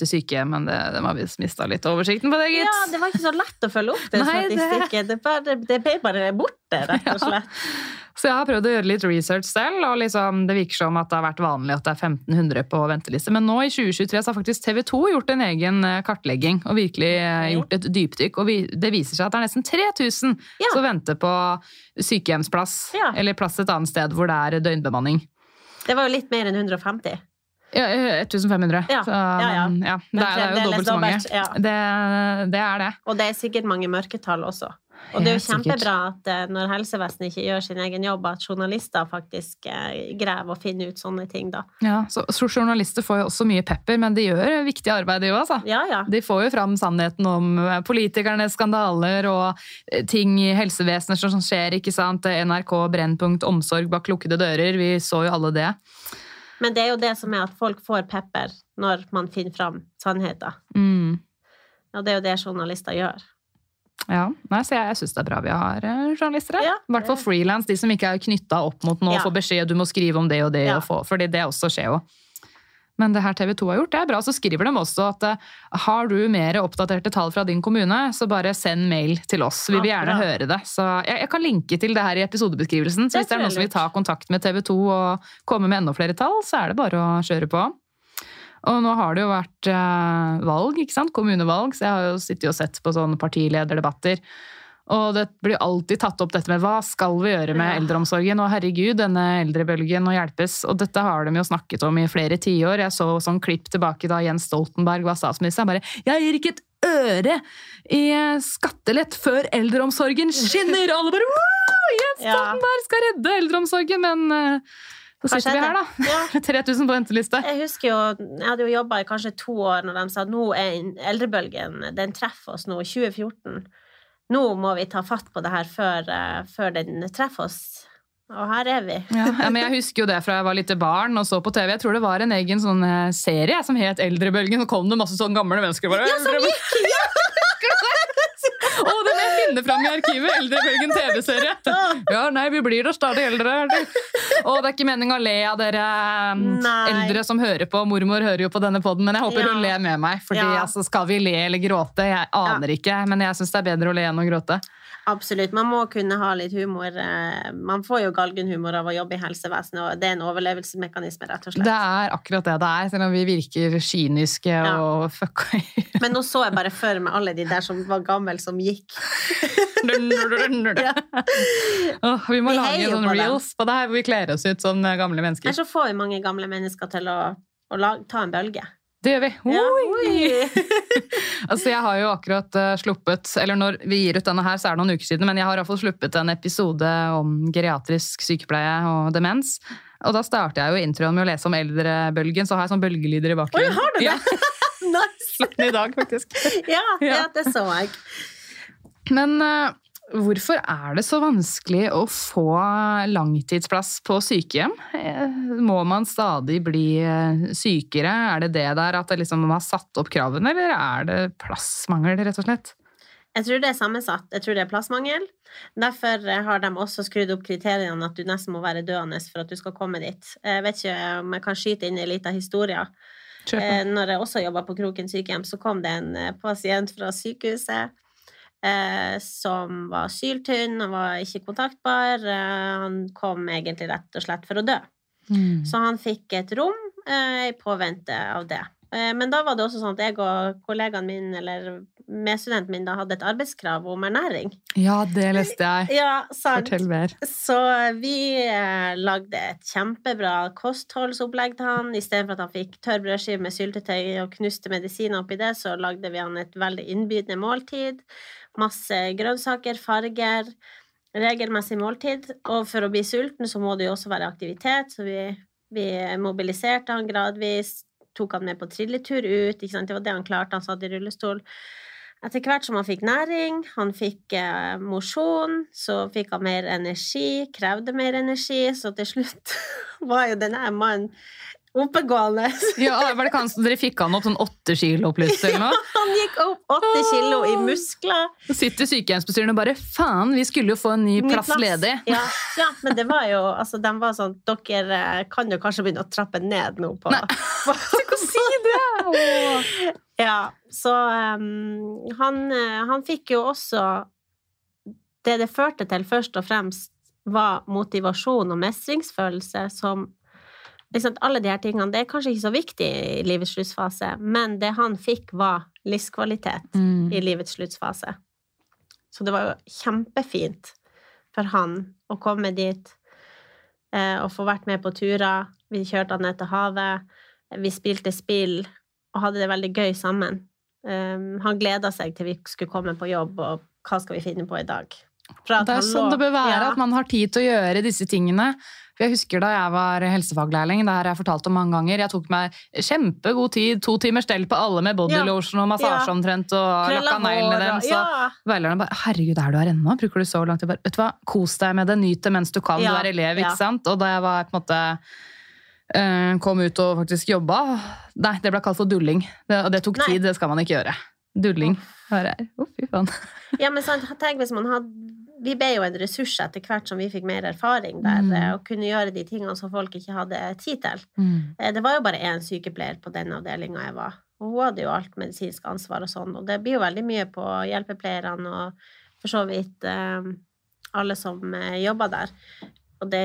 til sykehjem, men det, de har visst mista litt oversikten på det, gitt. Ja, det var ikke så lett å følge opp det statistikken. Det... Det, det ble bare borte, rett og *laughs* slett. Ja. Så jeg har prøvd å gjøre litt research selv, og liksom, det virker som at det har vært vanlig at det er 1500 på venteliste. Men nå i 2023 så har faktisk TV 2 gjort en egen eh, kartlegging og virkelig eh, gjort et dypdykk. Og det viser seg at det er nesten 3000 ja. som venter på sykehjemsplass, ja. eller plass et annet sted hvor det er døgnbemanning. Det var jo litt mer enn 150. Ja, eh, 1500. Ja, Så, ja, ja. men, ja. Det, er, det er jo dobbelt så mange. ja. Det, det er det. Og det er sikkert mange mørketall også. Og det er jo kjempebra at eh, når helsevesenet ikke gjør sin egen jobb, at journalister faktisk eh, graver og finner ut sånne ting, da. Ja, så, så Journalister får jo også mye pepper, men de gjør viktig arbeid, de òg. Altså. Ja, ja. De får jo fram sannheten om eh, politikernes skandaler og ting i helsevesenet som skjer. ikke sant? NRK Brennpunkt omsorg bak lukkede dører. Vi så jo alle det. Men det er jo det som er at folk får pepper når man finner fram sannheter. Mm. Og det er jo det journalister gjør. Ja, Nei, så Jeg, jeg syns det er bra vi har eh, journalister. her. Ja, I hvert fall frilans, de som ikke er knytta opp mot noe Ja. får beskjed du må skrive om det og det. Ja. Og få, fordi det også skjer jo. Men det her TV 2 har gjort, det er bra. Så skriver de også at eh, har du mer oppdaterte tall fra din kommune, så bare send mail til oss. Vi vil gjerne høre det. Så jeg, jeg kan linke til det her i episodebeskrivelsen. Så Det hvis det er noen som vil ta kontakt med TV 2 og komme med enda flere tall, så er det bare å kjøre på. Og nå har det jo vært eh, valg, ikke sant? kommunevalg, så jeg har jo sittet og sett på sånne partilederdebatter. Og det blir alltid tatt opp dette med hva skal vi gjøre med eldreomsorgen? Og herregud, denne eldrebølgen må hjelpes. Og dette har de jo snakket om i flere tiår. Jeg så sånn klipp tilbake da Jens Stoltenberg var statsminister. Bare 'Jeg gir ikke et øre i skattelett før eldreomsorgen skinner!' Og Alle bare wow! Jens. Stoltenberg skal redde eldreomsorgen! Men eh, så sitter vi her, da. Ja. *laughs* 3000 på venteliste. Jeg husker jo, jeg hadde jo jobba i kanskje to år når de sa at nå er eldrebølgen, den treffer oss nå, 2014. Nå må vi ta fatt på det her før, eh, før den treffer oss. Og her er vi. Ja, ja, men Jeg husker jo det fra jeg var lite barn og så på TV. Jeg tror det var en egen sånn eh, serie som het Eldrebølgen. Så kom det masse sånn gamle mennesker bare Ja, som «Eldrebølgen!» Å, det må jeg finne fram i arkivet! Eldrebølgen TV-serie. Ja, nei, vi blir da stadig eldre. Og det er ikke meninga å le av dere um, Nei. eldre som hører på. Mormor hører jo på denne poden, men jeg håper Ja. hun ler med meg. Fordi Ja. altså, skal vi le eller gråte? Jeg aner ikke, men jeg syns det er bedre å le enn å gråte. Absolutt. Man må kunne ha litt humor. eh, Man får jo galgenhumor av å jobbe i helsevesenet, og det er en overlevelsesmekanisme, rett og slett. Det er akkurat det det er, selv om vi virker kyniske Ja. og *laughs* fucka i Men nå så jeg bare for meg alle de der som var gamle, som gikk. *laughs* Ja. oh, vi må Vi lage noen på reels på det her hvor vi kler oss ut som eh, gamle mennesker. Eller så får vi mange gamle mennesker til å, å lage, ta en bølge. Det gjør vi. Ja. *laughs* Altså, jeg har jo akkurat uh, sluppet, eller når vi gir ut denne her, så er det noen uker siden, men jeg har i hvert fall sluppet en episode om geriatrisk sykepleie og demens. Og da starter jeg jo introen med å lese om eldrebølgen, så har jeg sånn bølgelyder i bakgrunnen. Oi, har du det? Ja, *laughs* nice! slapp den i dag, faktisk. *laughs* Ja, ja. Det så jeg. Men eh, hvorfor er det så vanskelig å få langtidsplass på sykehjem? Eh, Må man stadig bli eh, sykere? Er det det der at det liksom man har satt opp kravene, eller er det plassmangel, rett og slett? Jeg tror det er sammensatt. Jeg tror det er plassmangel. Derfor eh, har de også skrudd opp kriteriene at du nesten må være døende for at du skal komme dit. Jeg vet ikke om jeg kan skyte inn en liten historie. Kjør. Eh, Når jeg også jobba på Kroken sykehjem, så kom det en pasient fra sykehuset eh, som var syltynn og var ikke kontaktbar. Eh, han kom egentlig rett og slett for å dø. Mm. Så han fikk et rom eh, i påvente av det. Men da var det også sånn at jeg og kollegaen min, eller medstudenten min, da hadde et arbeidskrav om ernæring. Ja, det leste jeg. Ja, sant. Fortell mer. Så vi lagde et kjempebra kostholdsopplegg til han. Istedenfor at han fikk tørr brødskive med syltetøy og knuste medisiner oppi det, så lagde vi han et veldig innbydende måltid. Masse grønnsaker, farger. Regelmessig måltid. Og for å bli sulten så må det jo også være aktivitet, så vi, vi mobiliserte han gradvis. Tok han med på trilletur ut. Det var det han klarte. Han satt i rullestol. Etter hvert som han fikk næring, han fikk eh, mosjon, så fikk han mer energi, krevde mer energi, så til slutt *laughs* var jo denne mannen oppegående. *laughs* Ja, var det kanskje dere fikk han opp sånn åtte kilo plutselig eller *laughs* noe? Han gikk opp åtte kilo i muskler. Så sitter sykehjemsbestyreren og bare faen, vi skulle jo få en ny Ny plass, ledig. *laughs* Ja, ja, men det var jo Altså, de var sånn Dere eh, kan jo kanskje begynne å trappe ned nå på, Nei. Tenk si det! Ja, så um, han, eh, han fikk jo også Det det førte til først og fremst, var motivasjon og mestringsfølelse som liksom, Alle de her tingene det er kanskje ikke så viktig i livets sluttfase, men det han fikk, var livskvalitet Mm. i livets sluttfase. Så det var jo kjempefint for han å komme dit eh, og få vært med på turer. Vi kjørte han ned til havet. Vi spilte spill og hadde det veldig gøy sammen. Um, han gleda seg til vi skulle komme på jobb, og hva skal vi finne på i dag? Det er sånn det bør være, ja. at man har tid til å gjøre disse tingene. For Jeg husker da jeg var helsefaglærling, det har jeg fortalt om mange ganger. Jeg tok meg kjempegod tid, to timers stell på alle med bodylotion og massasje omtrent, og lakka neglene deres. Ja. Veilæreren bare 'herregud, er du her ennå? Bruker du så lang tid?' Bare, vet du hva, Kos deg med det, nyt det mens du kan, du er elev, ikke sant? Og da jeg var på en måte eh, kom ut og faktisk jobba Nei, det ble kalt for dulling. Det, og det tok Nei. tid, det skal man ikke gjøre. Dulling. Er. Oh, fy faen. Ja, men sant, tenk hvis man hadde vi ble jo en ressurs etter hvert som vi fikk mer erfaring der, mm. Eh, og kunne gjøre de tingene som folk ikke hadde tid til. Mm. Eh, det var jo bare én sykepleier på den avdelinga jeg var, og hun hadde jo alt medisinsk ansvar og sånn, og det blir jo veldig mye på hjelpepleierne og for så vidt eh, alle som jobba der. Og det,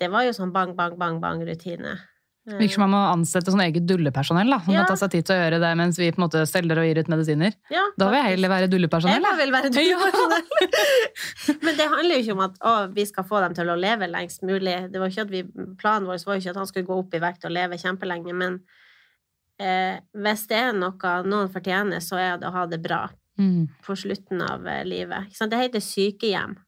det, var jo sånn bang, bang, bang, bang-rutine. Virker som man må ansette sånn eget dullepersonell da, som ja. kan ta seg tid til å gjøre det mens vi på en måte steller og gir ut medisiner. Ja, da vil jeg heller være dullepersonell. Jeg vil være *laughs* dullepersonell. Men det handler jo ikke om at å, vi skal få dem til å leve lengst mulig. Det var ikke at vi, planen vår var jo ikke at han skulle gå opp i vekt og leve kjempelenge, men eh, hvis det er noe noen fortjener, så er det å ha det bra mm. på slutten av eh, livet. Det heter sykehjem,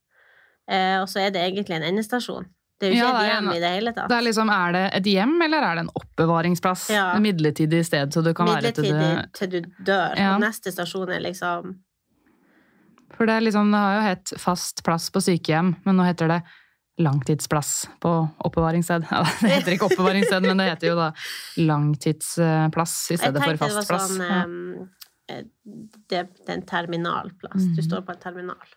eh, og så er det egentlig en endestasjon. Det er jo ikke ja, et hjem i det hele tatt. Det er, liksom, er, det et hjem, eller er det en oppbevaringsplass? Ja. Et midlertidig sted, så du kan midlertidig være til du, til du dør. Ja. Og neste stasjon er liksom For det, er liksom, det har jo hett fast plass på sykehjem, men nå heter det langtidsplass på oppbevaringssted. *laughs* Ja, det heter ikke oppbevaringssted, men det heter jo da langtidsplass i stedet for fast plass. Jeg tenkte det var sånn ja. det, det, er en terminalplass. Du mm. står på en terminal.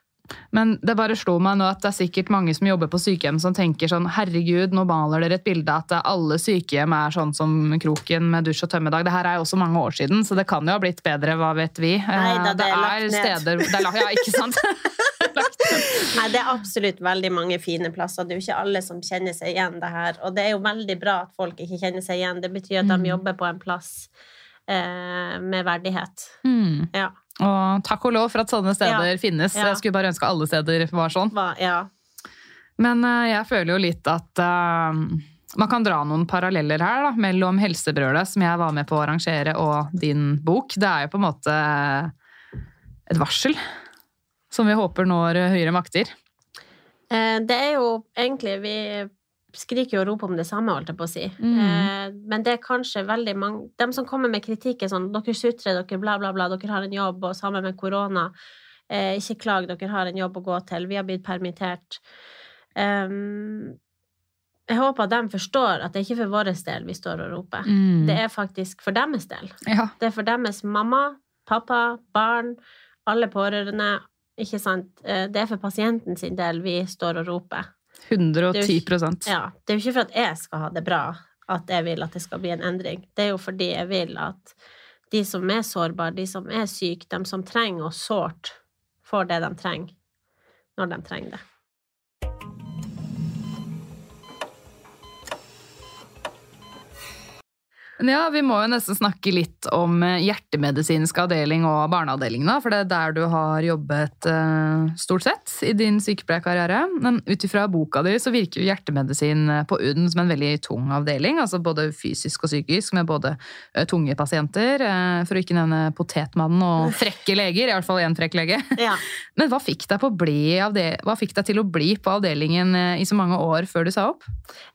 Men det bare slo meg nå at det er sikkert mange som jobber på sykehjem som tenker sånn herregud, nå maler dere et bilde at alle sykehjem er sånn som Kroken med dusj og tømmedag. Det her er jo også mange år siden, så det kan jo ha blitt bedre, hva vet vi. Nei, da, det, er, er steder det er, Ja, ikke sant? *laughs* Nei, det er absolutt veldig mange fine plasser. Det er jo ikke alle som kjenner seg igjen det her. Og det er jo veldig bra at folk ikke kjenner seg igjen. Det betyr at de mm. jobber på en plass eh, med verdighet. Mm. Ja. Og takk og lov for at sånne steder ja. finnes. Ja. Jeg skulle bare ønske alle steder var sånn. Ja. Men uh, jeg føler jo litt at uh, man kan dra noen paralleller her da, mellom Helsebrølet, som jeg var med på å arrangere, og din bok. Det er jo på en måte et varsel som vi håper når høyere makter. Eh, det er jo egentlig Vi skriker og roper om det samme, holdt jeg på å si. Mm. Eh, men det er kanskje veldig mange De som kommer med kritikk, er sånn Dere sutrer, dere bla, bla, bla, dere har en jobb, og sammen med korona. Eh, ikke klag, dere har en jobb å gå til. Vi har blitt permittert. Um, jeg håper at de forstår at det er ikke for vår del vi står og roper. Mm. Det er faktisk for deres del. Ja. Det er for deres mamma, pappa, barn, alle pårørende. Ikke sant? Eh, det er for pasienten sin del vi står og roper. 110% Ja. Det er jo ikke for at jeg skal ha det bra at jeg vil at det skal bli en endring. Det er jo fordi jeg vil at de som er sårbare, de som er syke, de som trenger oss sårt, får det de trenger når de trenger det. Ja, Vi må jo nesten snakke litt om eh, hjertemedisinsk avdeling og barneavdeling. For det er der du har jobbet uh, stort sett i din sykepleierkarriere. Men ut ifra boka di så virker jo hjertemedisin eh, på UDN som en veldig tung avdeling. altså Både fysisk og psykisk, med både tunge pasienter, for å ikke nevne potetmannen og frekke leger. I hvert fall én frekk lege. Ja. *laughs* Men hva fikk, hva fikk, deg til å bli på avdelingen i så mange år før du sa opp?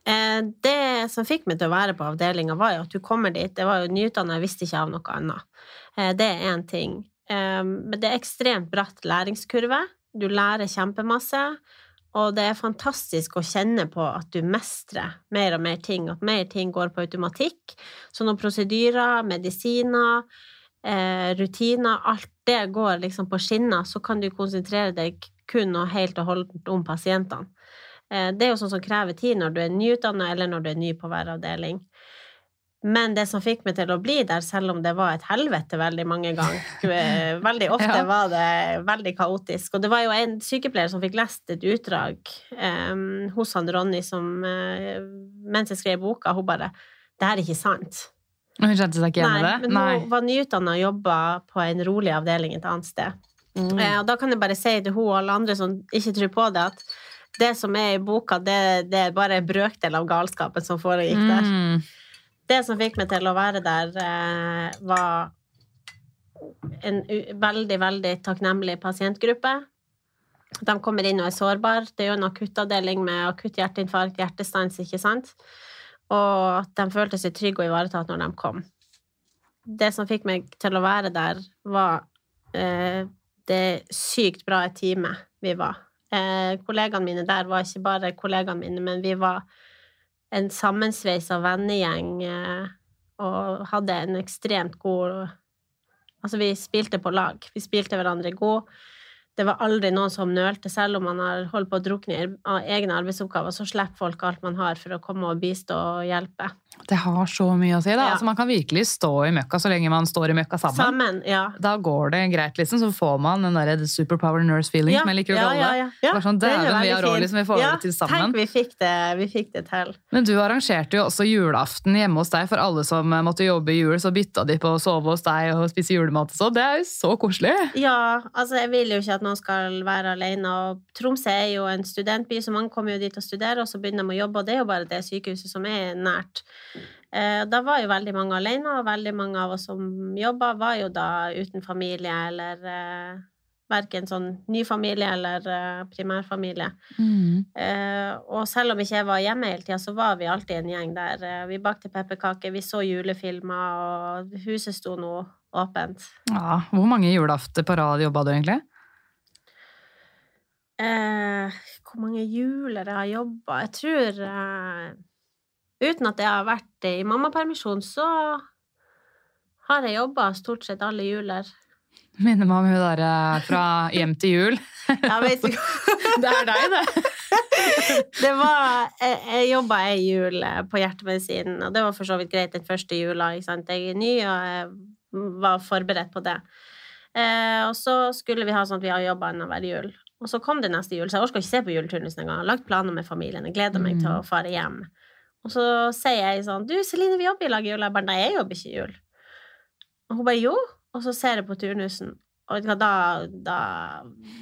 det som fikk meg til å være på avdelinga, var jo at du kom kommer dit. Det var jo nyutdanna, jeg visste ikke av noe annet. Eh, det er én ting. Eh, men det er ekstremt bratt læringskurve. Du lærer kjempemasse. Og det er fantastisk å kjenne på at du mestrer mer og mer ting, at mer ting går på automatikk. Så noen prosedyrer, medisiner, eh, rutiner, alt det går liksom på skinner, så kan du konsentrere deg kun og helt og holdent om pasientene. Det er jo sånn som krever tid når du er nyutdanna eller når du er ny på hver avdeling. Men det som fikk meg til å bli der, selv om det var et helvete veldig mange ganger Veldig *laughs* ofte ja. var det veldig kaotisk. Og det var jo en sykepleier som fikk lest et utdrag um, hos han Ronny som uh, Mens jeg skrev boka, hun bare 'Det her er ikke sant'. Hun kjente seg ikke igjen i det? Men Nei. hun var nyutdanna og jobba på en rolig avdeling et annet sted. Mm. Uh, og da kan jeg bare si til hun og alle andre som ikke tror på det, at det som er i boka, det, det er bare en brøkdel av galskapen som foregikk der. Mm. Det som fikk meg til å være der, eh, var en veldig, veldig takknemlig pasientgruppe. De kommer inn og er sårbare. Det er jo en akuttavdeling med akutt hjerteinfarkt, hjertestans, ikke sant? Og at de følte seg trygge og ivaretatt når de kom. Det som fikk meg til å være der, var eh, det sykt bra teamet vi var. Eh, kollegaene mine der var ikke bare kollegaene mine, men vi var en sammensveisa vennegjeng eh, og hadde en ekstremt god Altså, vi spilte på lag. Vi spilte hverandre god. Det var aldri noen som nølte, selv om man har holdt på å drukne i egne arbeidsoppgaver, så slipper folk alt man har for å komme og bistå og hjelpe. Det har så mye å si. da. Ja. Altså, man kan virkelig stå i møkka så lenge man står i møkka sammen. Sammen, ja. Da går det greit, liksom. Så får man den der superpower nurse feeling, som jeg liker å ja, kalle ja, det. ja, ja. Sånn, det er dæven, vi har råd, liksom, vi får ja, det til sammen. Tenk, vi fikk det, vi fikk det til. Men du arrangerte jo også julaften hjemme hos deg for alle som eh, måtte jobbe i jul. Så bytta de på å sove hos deg og spise julemat og så. Det er jo så koselig! Ja, altså jeg vil jo ikke at noen skal være alene. Og Tromsø er jo en studentby, så mange kommer jo dit og studerer, og så begynner de å jobbe, og det er jo bare det sykehuset som er nært. Eh, Da var jo veldig mange alene, og veldig mange av oss som jobba, var jo da uten familie eller eh, verken sånn ny familie eller eh, primærfamilie. Eh, og selv om ikke jeg var hjemme hele tida, så var vi alltid en gjeng der. Eh, vi bakte pepperkaker, vi så julefilmer, og huset sto nå åpent. Ja, Hvor mange julafter på rad jobba du egentlig? Eh, hvor mange juler jeg har jobba? Jeg tror Uten at jeg har vært i mammapermisjon, så har jeg jobba stort sett alle juler. Minner meg om hun derre fra Hjem til jul. *laughs* Ja, vet du? *laughs* Det er deg, det! *laughs* Det var Jeg, jeg jobba ei jul eh, på hjertemedisinen, og det var for så vidt greit den første jula. Ikke sant? Jeg er ny, og jeg var forberedt på det. Eh, og så skulle vi ha sånn at vi har jobba annenhver jul. Og så kom det neste jul, så jeg orka ikke se på juleturnusen engang. Jeg har lagt planer med familien. Jeg gleder meg til å fare hjem. Og så sier jeg sånn Du, Celine, vi jobber i lag i jul. Jeg bare Nei, jeg jobber ikke i jul. Og hun bare Jo. Og så ser jeg på turnusen, og da, da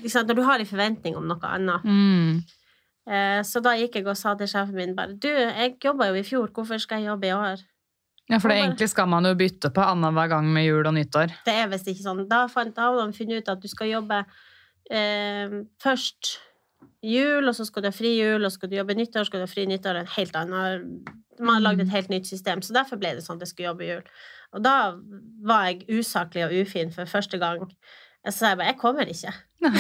liksom. Når du har en forventning om noe annet Mm. Eh, Så da gikk jeg og sa til sjefen min bare Du, jeg jobba jo i fjor, hvorfor skal jeg jobbe i år? Ja, for det, egentlig skal man jo bytte på annenhver gang med jul og nyttår. Det er visst ikke sånn. Da, fant, da hadde de funnet ut at du skal jobbe eh, først jul, og så skal du ha fri jul, og så skal du jobbe nyttår, skal du ha fri nyttår. En helt annen Man har lagd et helt nytt system, så derfor ble det sånn at jeg skulle jobbe jul. Og da var jeg usaklig og ufin for første gang. Så sa jeg bare 'Jeg kommer ikke'. *laughs*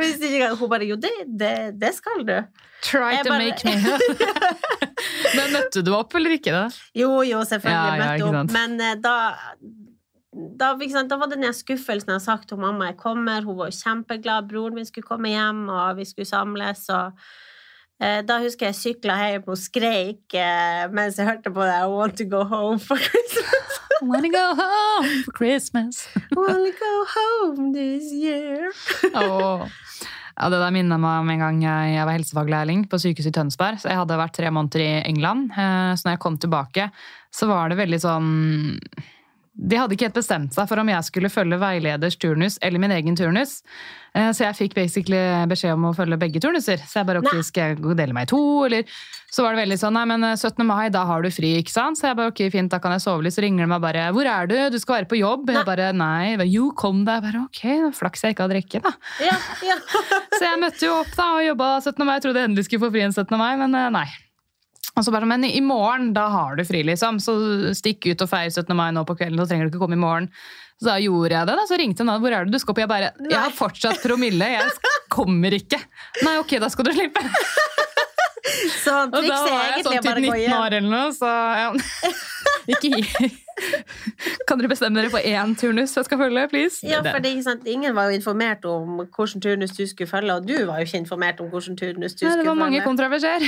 Hvis ikke. Hun bare 'Jo, det, det, det skal du'. Try Jeg to bare- make me *laughs* Men møtte du opp eller ikke? det? Jo, jo, selvfølgelig Ja, ja, møtte opp, men eh, da da, da var den skuffelsen jeg har sagt til mamma jeg kommer. Hun var kjempeglad. Broren min skulle komme hjem, og vi skulle samles. Og, eh, da husker jeg sykla hjem og skreik eh, mens jeg hørte på det I want to go home for Christmas. *laughs* I wanna go home for Christmas. I want to go home this year. oh. Ja, Det der minner meg om en gang jeg, jeg var helsefaglærling på sykehuset i Tønsberg. så Jeg hadde vært tre måneder i England. eh, Så når jeg kom tilbake, så var det veldig sånn De hadde ikke helt bestemt seg for om jeg skulle følge veileders turnus eller min egen turnus. Eh, Så jeg fikk basically beskjed om å følge begge turnuser. Så jeg bare, ok, Nei. skal jeg dele meg i to, eller Så var det veldig sånn, nei, men eh, 17. mai, da har du fri, ikke sant? Så jeg bare, ok, fint, da kan jeg sove litt. Så ringer de meg bare, hvor er du? Du skal være på jobb. Jeg bare, nei. Jo, kom deg. Bare, ok, flaks jeg ikke hadde rekke, da. Ja, ja. *laughs* Så jeg møtte jo opp da og jobba 17. mai. Jeg trodde jeg endelig skulle få fri en 17. mai, men eh, nei. Og så bare, Men i morgen, da har du fri, liksom. Så stikk ut og feir 17. mai nå på kvelden, så trenger du ikke komme i morgen. Så da gjorde jeg det. da, Så ringte hun da. Hvor er det du skal på?' Jeg bare Jeg har fortsatt promille. Jeg kommer ikke. Nei, ok, da skal du slippe. *laughs* Så Og da bare å var jeg Og sånn var jeg sånn til 19 år eller noe, så ja. *laughs* Ikke gi Kan dere bestemme dere for én turnus jeg skal følge, please? Ja, for det, er ikke sant, Ingen var jo informert om hvilken turnus du skulle følge, og du var jo ikke informert om hvilken turnus du Nei, det var mange følge.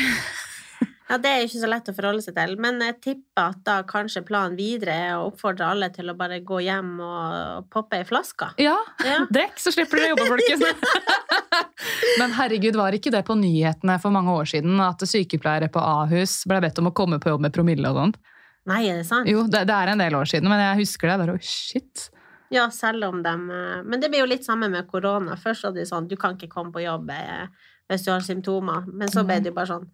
Ja, Det er ikke så lett å forholde seg til, men jeg tipper at da kanskje planen videre er å oppfordre alle til å bare gå hjem og poppe ei flaske. Ja, Ja. *laughs* Drikk, så slipper dere å jobbe, folkens. *laughs* Men herregud, var ikke det på nyhetene for mange år siden at sykepleiere på Ahus ble bedt om å komme på jobb med promille og sånt? Nei, er det sant? Jo, det, det er en del år siden, men jeg husker det. Bare, oh, shit. Ja, selv om dem eh, Men det blir jo litt samme med korona. Først var det sånn du kan ikke komme på jobb eh, hvis du har symptomer, men så ble det jo bare sånn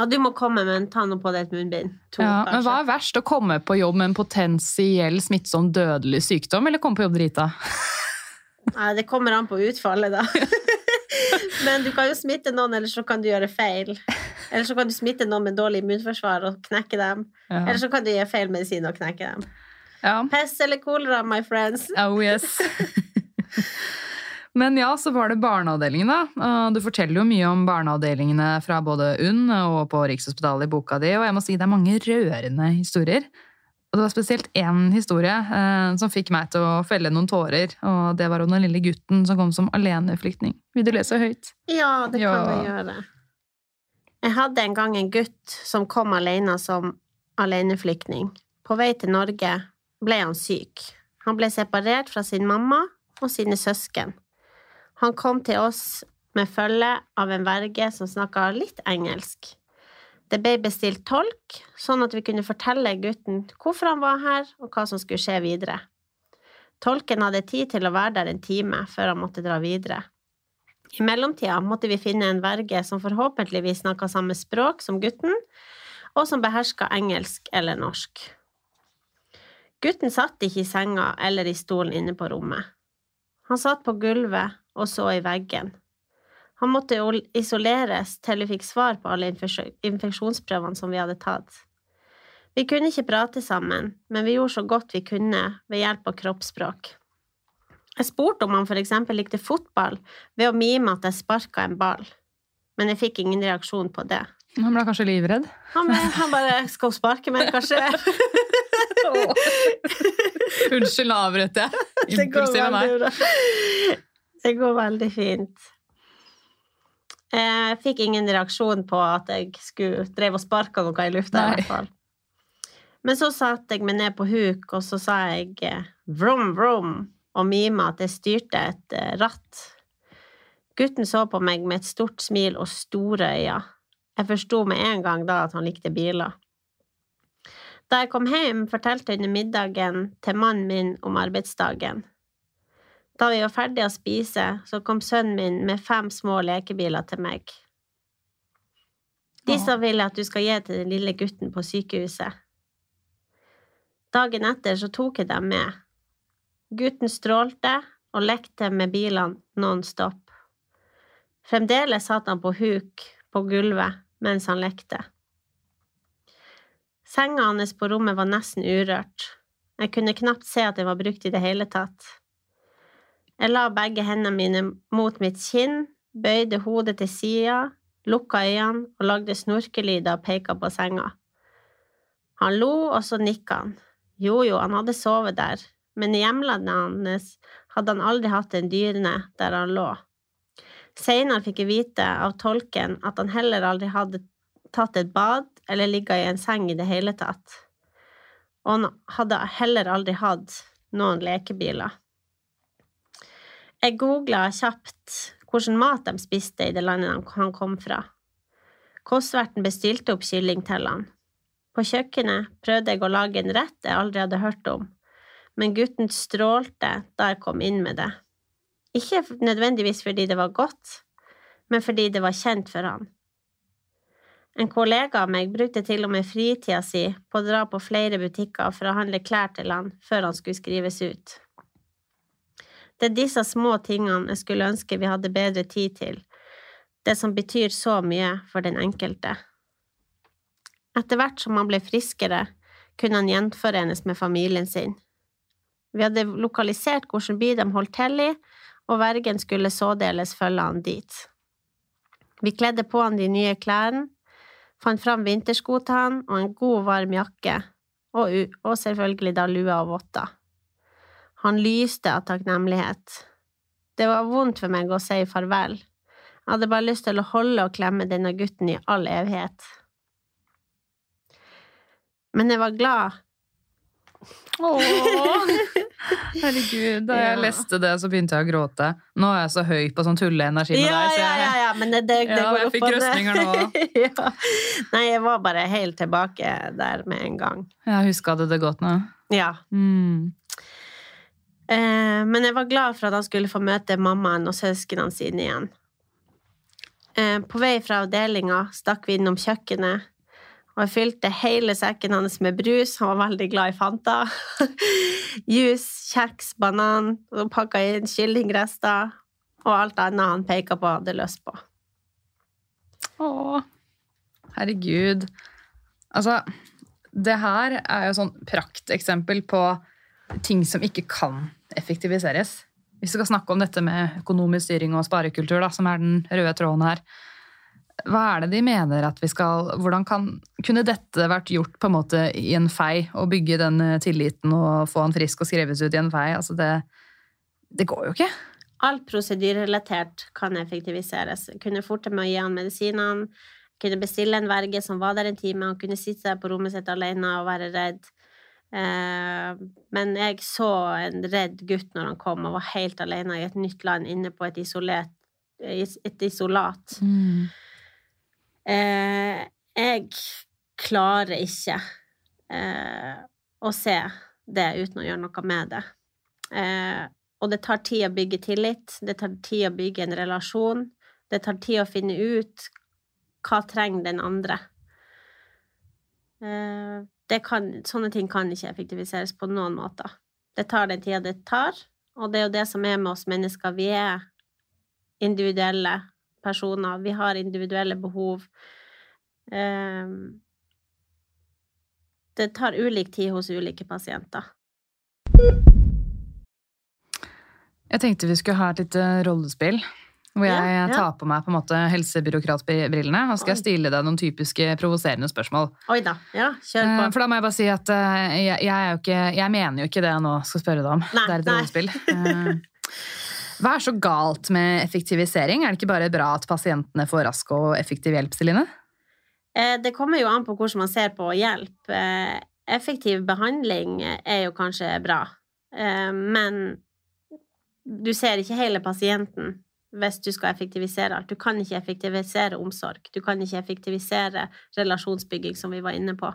Ja, du må komme, men ta nå på deg et munnbind. To, Ja, men hva er verst? Å komme på jobb med en potensiell smittsom dødelig sykdom, eller komme på jobb drita? *laughs* Nei, det kommer an på utfallet, da. *laughs* Men du kan jo smitte noen, eller så kan du gjøre feil. Eller så kan du smitte noen med dårlig immunforsvar og knekke dem. Ja. Eller så kan du gi feil medisin og knekke dem. Ja. Pest eller kolera, my friends. Oh yes. *laughs* Men ja, så var det barneavdelingen, da. Du forteller jo mye om barneavdelingene fra både UNN og på Rikshospitalet i boka di, og jeg må si det er mange rørende historier. Og det var spesielt én historie eh, som fikk meg til å felle noen tårer, og det var om den lille gutten som kom som aleneflyktning. Vil du lese høyt? Ja, det kan Ja. jeg gjøre. Jeg hadde en gang en gutt som kom alene som aleneflyktning. På vei til Norge ble han syk. Han ble separert fra sin mamma og sine søsken. Han kom til oss med følge av en verge som snakka litt engelsk. Det ble bestilt tolk, sånn at vi kunne fortelle gutten hvorfor han var her, og hva som skulle skje videre. Tolken hadde tid til å være der en time før han måtte dra videre. I mellomtida måtte vi finne en verge som forhåpentligvis snakka samme språk som gutten, og som beherska engelsk eller norsk. Gutten satt ikke i senga eller i stolen inne på rommet. Han satt på gulvet og så i veggen. Han måtte ol- isoleres til vi fikk svar på alle infeksjonsprøvene som vi hadde tatt. Vi kunne ikke prate sammen, men vi gjorde så godt vi kunne ved hjelp av kroppsspråk. Jeg spurte om han for eksempel likte fotball ved å mime at jeg sparka en ball, men jeg fikk ingen reaksjon på det. Han ble kanskje livredd? Han, han bare 'Skal hun sparke meg, kanskje?' *laughs* *laughs* Unnskyld, nå avbrøt jeg. *laughs* Det går Impulsiv av meg. bra. Det går veldig fint. Jeg fikk ingen reaksjon på at jeg skulle drev og sparka noe i lufta, i hvert fall. Men så satte jeg meg ned på huk, og så sa jeg eh, vrom, vrom, og mima at jeg styrte et eh, ratt. Gutten så på meg med et stort smil og store øyne. Jeg forsto med en gang da at han likte biler. Da jeg kom hjem, fortalte jeg under middagen til mannen min om arbeidsdagen. Da vi var ferdige å spise, så kom sønnen min med fem små lekebiler til meg. De som vil at du skal gi til den lille gutten på sykehuset. Dagen etter så tok jeg dem med. Gutten strålte og lekte med bilene non stop. Fremdeles satt han på huk på gulvet mens han lekte. Senga hans på rommet var nesten urørt. Jeg kunne knapt se at den var brukt i det hele tatt. Jeg la begge hendene mine mot mitt kinn, bøyde hodet til sida, lukka øynene og lagde snorkelyder og peka på senga. Han lo, og så nikka han. Jo, jo, han hadde sovet der, men i hjemlandet hans hadde han aldri hatt en dyne der han lå. Seinere fikk jeg vite av tolken at han heller aldri hadde tatt et bad eller ligga i en seng i det hele tatt. Og han hadde heller aldri hatt noen lekebiler. Jeg googla kjapt hvordan mat de spiste i det landet han kom fra. Kostverten bestilte opp kylling til han. På kjøkkenet prøvde jeg å lage en rett jeg aldri hadde hørt om, men gutten strålte da jeg kom inn med det. Ikke nødvendigvis fordi det var godt, men fordi det var kjent for han. En kollega av meg brukte til og med fritida si på å dra på flere butikker for å handle klær til han før han skulle skrives ut. Det er disse små tingene jeg skulle ønske vi hadde bedre tid til, det som betyr så mye for den enkelte. Etter hvert som han ble friskere, kunne han gjenforenes med familien sin. Vi hadde lokalisert hvilken by de holdt til i, og vergen skulle sådeles følge han dit. Vi kledde på han de nye klærne, fant fram vintersko til han og en god, varm jakke, og, og selvfølgelig da lue og votter. Han lyste av takknemlighet. Det var vondt for meg å si farvel. Jeg hadde bare lyst til å holde og klemme denne gutten i all evighet. Men jeg var glad. Åh, herregud. Da jeg *laughs* Ja. leste det, så begynte jeg å gråte. Nå er jeg så høy på sånn tulleenergi med Ja, deg. så jeg- ja, ja, men det, det, det Ja, går jeg opp fikk og ned. røstninger nå. *laughs* ja. Nei, jeg var bare helt tilbake der med en gang. Jeg huska det det godt nå. Ja. Mm. Eh, men jeg var glad for at han skulle få møte mammaen og søsknene sine igjen. Eh, på vei fra avdelinga stakk vi innom kjøkkenet, og jeg fylte hele sekken hans med brus. Han var veldig glad i Fanta. *laughs* Juice, kjeks, banan, og pakka inn kyllingrester og alt annet han peker på og hadde lyst på. Å, herregud. Altså, det her er jo sånn prakteksempel på ting som ikke kan effektiviseres. Hvis vi skal snakke om dette med økonomisk styring og sparekultur, da, som er den røde tråden her. Hva er det de mener at vi skal Hvordan kan, kunne dette vært gjort på en måte i en fei? Å bygge den tilliten og få han frisk og skrevet ut i en fei? Altså det, det går jo ikke. Alt prosedyrerelatert kan effektiviseres. Kunne forte med å gi han medisinene, kunne bestille en verge som var der en time, han kunne sitte der på rommet sitt alene og være redd. Eh, men jeg så en redd gutt når han kom og var helt alene i et nytt land inne på et, isolert, et isolat. Mm. Eh, jeg klarer ikke eh, å se det uten å gjøre noe med det. Eh, og det tar tid å bygge tillit, det tar tid å bygge en relasjon, det tar tid å finne ut hva trenger den andre. Eh, kan, sånne ting kan ikke effektiviseres på noen måter. Det tar den tida det tar, og det er jo det som er med oss mennesker. Vi er individuelle personer. Vi har individuelle behov. Ehm, det tar ulik tid hos ulike pasienter. Jeg tenkte vi skulle ha et lite rollespill. Hvor jeg Ja, ja. tar på meg på en måte helsebyråkratbrillene og skal Oi. stille deg noen typiske provoserende spørsmål. Oi da. Ja, kjør Eh, på. For da må jeg bare si at eh, jeg, jeg, er jo ikke, jeg mener jo ikke det jeg nå skal spørre deg om. Nei, det er et rollespill. Eh, Hva er så galt med effektivisering? Er det ikke bare bra at pasientene får rask og effektiv hjelp, Celine? Eh, Det kommer jo an på hvordan man ser på hjelp. Eh, Effektiv behandling er jo kanskje bra, Eh, men du ser ikke hele pasienten hvis du skal effektivisere alt. Du kan ikke effektivisere omsorg. Du kan ikke effektivisere relasjonsbygging, som vi var inne på.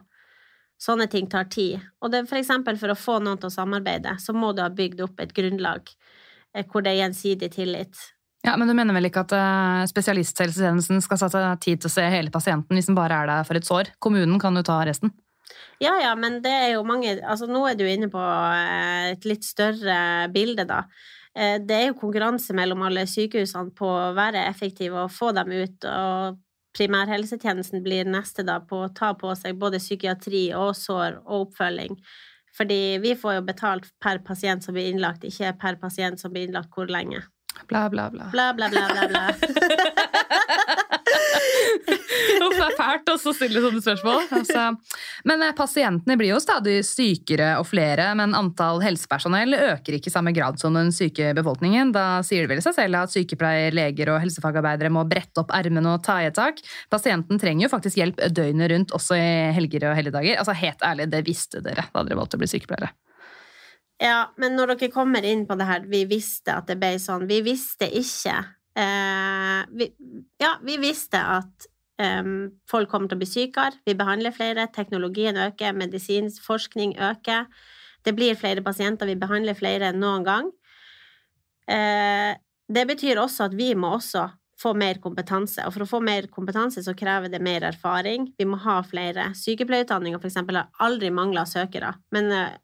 Sånne ting tar tid. Og det, for eksempel for å få noen til å samarbeide, så må du ha bygd opp et grunnlag eh, hvor det er gjensidig tillit. Ja, Men du mener vel ikke at eh, spesialisthelsetjenesten skal sette tid til å se hele pasienten hvis den bare er der for et sår? Kommunen kan jo ta resten. Ja, ja, men det er jo mange Altså, nå er du inne på eh, et litt større bilde, da. Eh, Det er jo konkurranse mellom alle sykehusene på å være effektive og få dem ut, og primærhelsetjenesten blir neste da på å ta på seg både psykiatri og sår og oppfølging. Fordi vi får jo betalt per pasient som blir innlagt, ikke per pasient som blir innlagt hvor lenge. Bla, bla, bla. Bla, bla, bla, bla, bla. *laughs* Uff, det er fælt å stille sånne spørsmål. Altså, men eh, pasientene blir jo stadig sykere og flere, men antall helsepersonell øker ikke i samme grad som den syke befolkningen. Da sier det vel seg selv at sykepleier, leger og helsefagarbeidere må brette opp ermene og ta i et tak. Pasienten trenger jo faktisk hjelp døgnet rundt, også i helger og helligdager. Altså, helt ærlig, det visste dere da dere valgte å bli sykepleiere. Ja, men når dere kommer inn på det her, vi visste at det ble sånn. Vi visste ikke eh, vi, Ja, vi visste at eh, folk kommer til å bli sykere, vi behandler flere, teknologien øker, medisinsk forskning øker. Det blir flere pasienter, vi behandler flere enn noen gang. Eh, det betyr også at vi må også få mer kompetanse, og for å få mer kompetanse så krever det mer erfaring. Vi må ha flere. Sykepleierutdanninga for eksempel har aldri mangla søkere, men eh,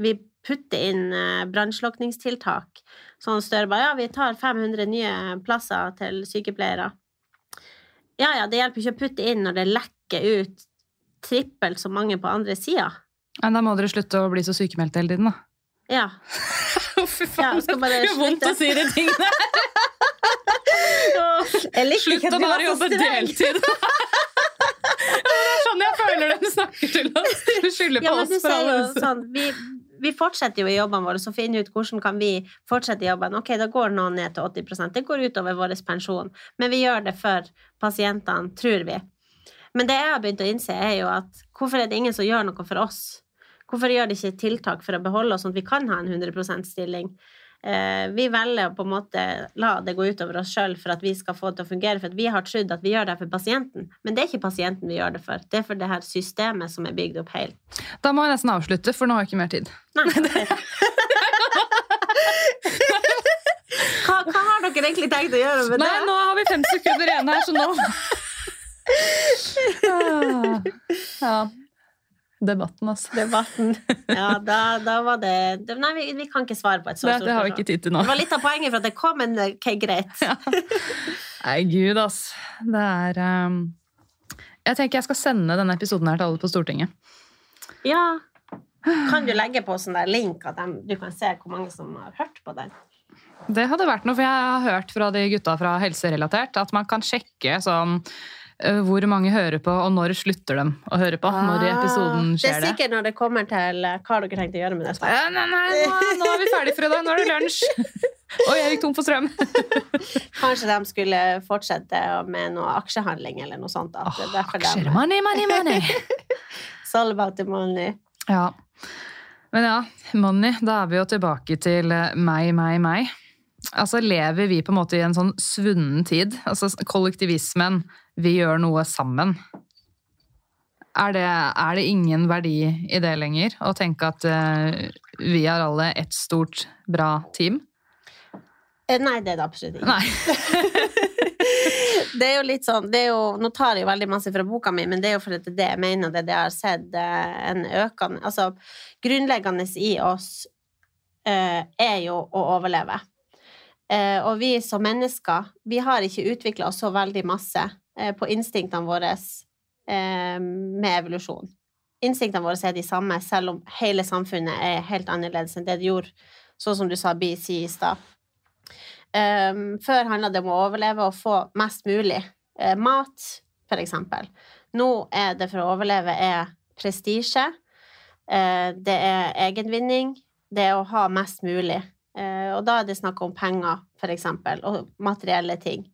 vi putter inn eh, brannslukningstiltak. Sånn Støre bare ja, vi tar 500 nye plasser til sykepleiere. Ja, ja, det hjelper ikke å putte inn når det lekker ut trippelt så mange på andre sida. Men da må dere slutte å bli så sykemeldte hele tiden, da. Ja. *laughs* Fy Ja, skal bare det gjør vondt å si de tingene. her! *laughs* Slutt å bare jobbe deltid. *laughs* Ja, det er sånn jeg føler de snakker til oss. Du skylder på Ja, oss for alle. sånn, vi, vi fortsetter jo i jobbene våre, så finner ut hvordan kan vi fortsette i jobben. Ok, da går noen ned til 80% Det går utover vår pensjon, men vi gjør det for pasientene, tror vi. Men det jeg har begynt å innse, er jo at hvorfor er det ingen som gjør noe for oss? Hvorfor gjør de ikke tiltak for å beholde oss, sånn at vi kan ha en 100% stilling? Eh, vi velger å på en måte la det gå utover oss sjøl for at vi skal få det til å fungere, for vi har trodd at vi gjør det for pasienten. Men det er ikke pasienten vi gjør det for, det er for det her systemet som er bygd opp helt. Da må jeg nesten avslutte, for nå har jeg ikke mer tid. Nei. okay. hva, hva har dere egentlig tenkt å gjøre med Nei, det? nå har vi fem sekunder igjen her, så nå *laughs* Ah. Ja. Debatten, altså. Debatten. Ja, da, da var det Nei, vi, vi kan ikke svare på et så stort spørsmål. det har vi ikke tid til nå. Det var litt av poenget for at det kom, men ok, greit. Nei, gud, ass. Det er um... Jeg tenker jeg skal sende denne episoden her til alle på Stortinget. Ja. Kan du legge på sånn der link at du kan se hvor mange som har hørt på den? Det hadde vært noe, for jeg har hørt fra de gutta fra Helserelatert at man kan sjekke sånn hvor mange hører på, og når slutter de å høre på. Når i episoden skjer Det Det er sikkert når det kommer til eh, hva dere tenkt å gjøre med det. Ja, Nei, nei, nå, nå er vi ferdig for i dag. Nå er det lunsj. Oi, jeg gikk tom for strøm. *laughs* Kanskje de skulle fortsette med noe aksjehandling eller noe sånt. At er Aksjer, de money, money, money. It's all about the money. Ja. Men ja, money, da er vi jo tilbake til eh, meg, meg, meg. Altså, lever vi på en måte i en sånn svunnen tid? Altså, kollektivismen, vi gjør noe sammen. Er det, er det ingen verdi i det lenger? Å tenke at uh, vi er alle ett stort, bra team? Eh, Nei, det er det absolutt ikke. Nei. *laughs* Det er jo litt sånn, det er jo, Nå tar jeg jo veldig masse fra boka mi, men det er jo fordi det det jeg mener, det det jeg har sett eh, en økende Altså, grunnleggende i oss uh, er jo å overleve. Eh, og vi som mennesker, vi har ikke utvikla oss så veldig masse eh, på instinktene våre eh, med evolusjon. Instinktene våre er de samme, selv om hele samfunnet er helt annerledes enn det det gjorde, sånn som du sa BC i stad. Før handla det om å overleve og få mest mulig mat, for eksempel. Nå er det for å overleve er prestisje, det er egenvinning, det er å ha mest mulig. Eh, og da er det snakk om penger, eksempel, og materielle ting.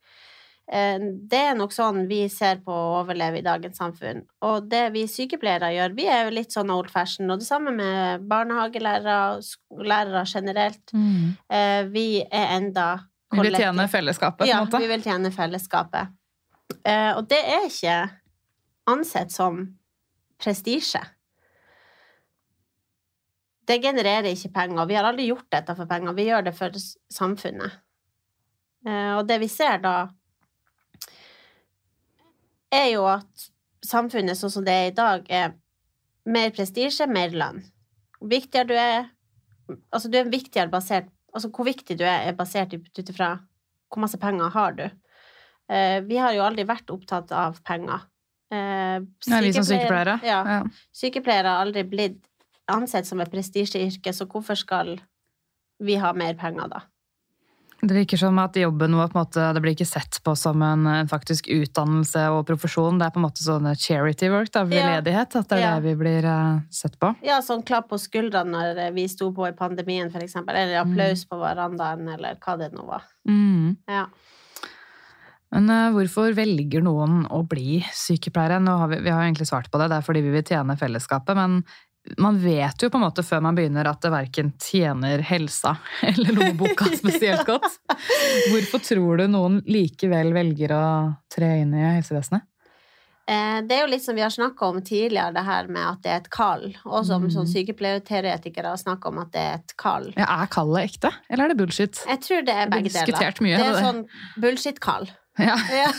Eh, det er nok sånn vi ser på å overleve i dagens samfunn. Og det vi sykepleiere gjør, vi er jo litt sånn old fashion, og det samme med barnehagelærere, og lærere generelt. Mm. vi er enda Vi vil tjene fellesskapet, på en måte. Ja, vi vil tjene fellesskapet. Eh, og det er ikke ansett som prestisje. Det genererer ikke penger. Vi har aldri gjort dette for penger, vi gjør det for samfunnet. Eh, og det vi ser da, er jo at samfunnet sånn som det er i dag, er mer prestisje, mer lønn. Viktigere du er Altså, du er viktigere basert Altså, hvor viktig du er, er basert ut ifra hvor masse penger har du. Eh, vi har jo aldri vært opptatt av penger. Sykepleiere, Nei, vi som sykepleiere. Ja. Sykepleiere har aldri blitt ansett som et prestisjeyrke, så hvorfor skal vi ha mer penger da? Det virker som at jobben vår på en måte, det blir ikke sett på som en, en faktisk utdannelse og profesjon. Det er på en måte sånn charity work, da, veldedighet. At det er Ja. det vi blir eh, sett på. Ja, sånn klapp på skuldrene når vi sto på i pandemien, eksempel, eller applaus på verandaen, eller hva det nå var. Mm. Ja. Men eh, hvorfor velger noen å bli sykepleiere? Nå har vi, vi har egentlig svart på det, det er fordi vi vil tjene fellesskapet. Men man vet jo på en måte før man begynner at det verken tjener helsa *laughs* eller lommeboka spesielt godt. *laughs* Hvorfor tror du noen likevel velger å tre inn i helsevesenet? Eh, Det er jo litt som vi har snakka om tidligere, det her med at det er et kall. Og som mm. som sykepleierteoretikere har snakka om at det er et kall. Ja, er kallet ekte, eller er det bullshit? Jeg tror det er Det begge deler. mye, Det er sånn bullshit-kall. Ja. Ja. *laughs*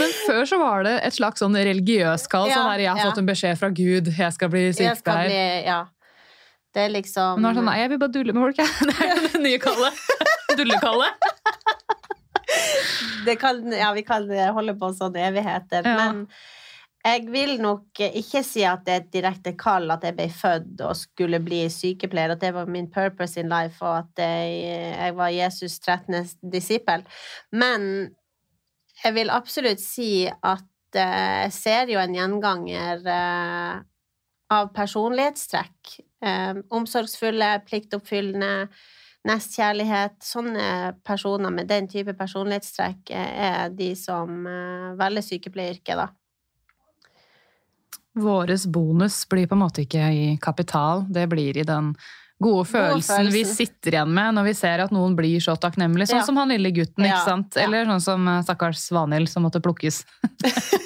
Men før så var det et slags sånn religiøst kall. Ja, sånn der, jeg har ja. fått en beskjed fra Gud, jeg skal bli sykepleier. bli Ja. Det er liksom Men nå er det sånn, nei, jeg vil bare dulle med folk, jeg. *laughs* Det er det nye kallet. *laughs* Dullekallet. det kan, Ja, vi kan holde på sånn evigheter. Ja. Men jeg vil nok ikke si at det er et direkte kall at jeg ble født og skulle bli sykepleier, at det var min purpose in life, og at jeg, jeg var Jesus' 13. disippel. Men jeg vil absolutt si at eh, jeg ser jo en gjenganger eh, av personlighetstrekk. Eh, omsorgsfulle, pliktoppfyllende, nestkjærlighet. Sånne personer med den type personlighetstrekk eh, er de som eh, velger sykepleieryrket, da. Våres bonus blir på en måte ikke i kapital, det blir i den gode følelsen, vi sitter igjen med når vi ser at noen blir så takknemlig. Sånn Ja. som han lille gutten, ikke Ja, sant? ja. Eller sånn som eh, stakkars Svanhild som måtte plukkes. *laughs*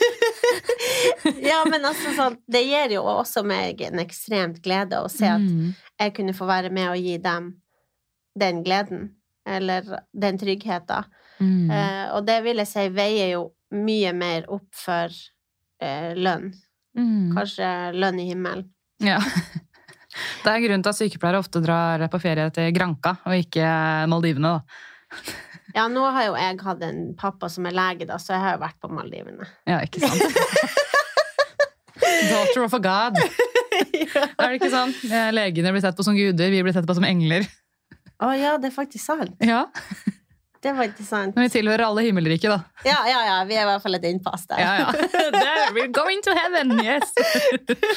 Ja, men altså sånn, det gir jo også meg en ekstremt glede å se at Mm. jeg kunne få være med og gi dem den gleden, eller den tryggheten. Mm. Eh, og det vil jeg si veier jo mye mer opp for eh, lønn. Mm. Kanskje lønn i himmelen. Ja. Det er grunnen til at sykepleiere ofte drar på ferie til Granca og ikke Maldivene. Da. Ja, nå har jo jeg hatt en pappa som er lege, da, så jeg har jo vært på Maldivene. Ja, ikke sant? *laughs* Daughter of a god. *laughs* Er det ikke sånn? Eh, Legene blir sett på som guder, vi blir sett på som engler. Å ja, det er faktisk sant. Ja, Det var ikke sant. Men vi tilhører alle himmelriket, da. Ja, ja, ja, vi er i hvert fall et innpass der. Ja, ja. *laughs* *laughs* There, we're going to heaven, yes!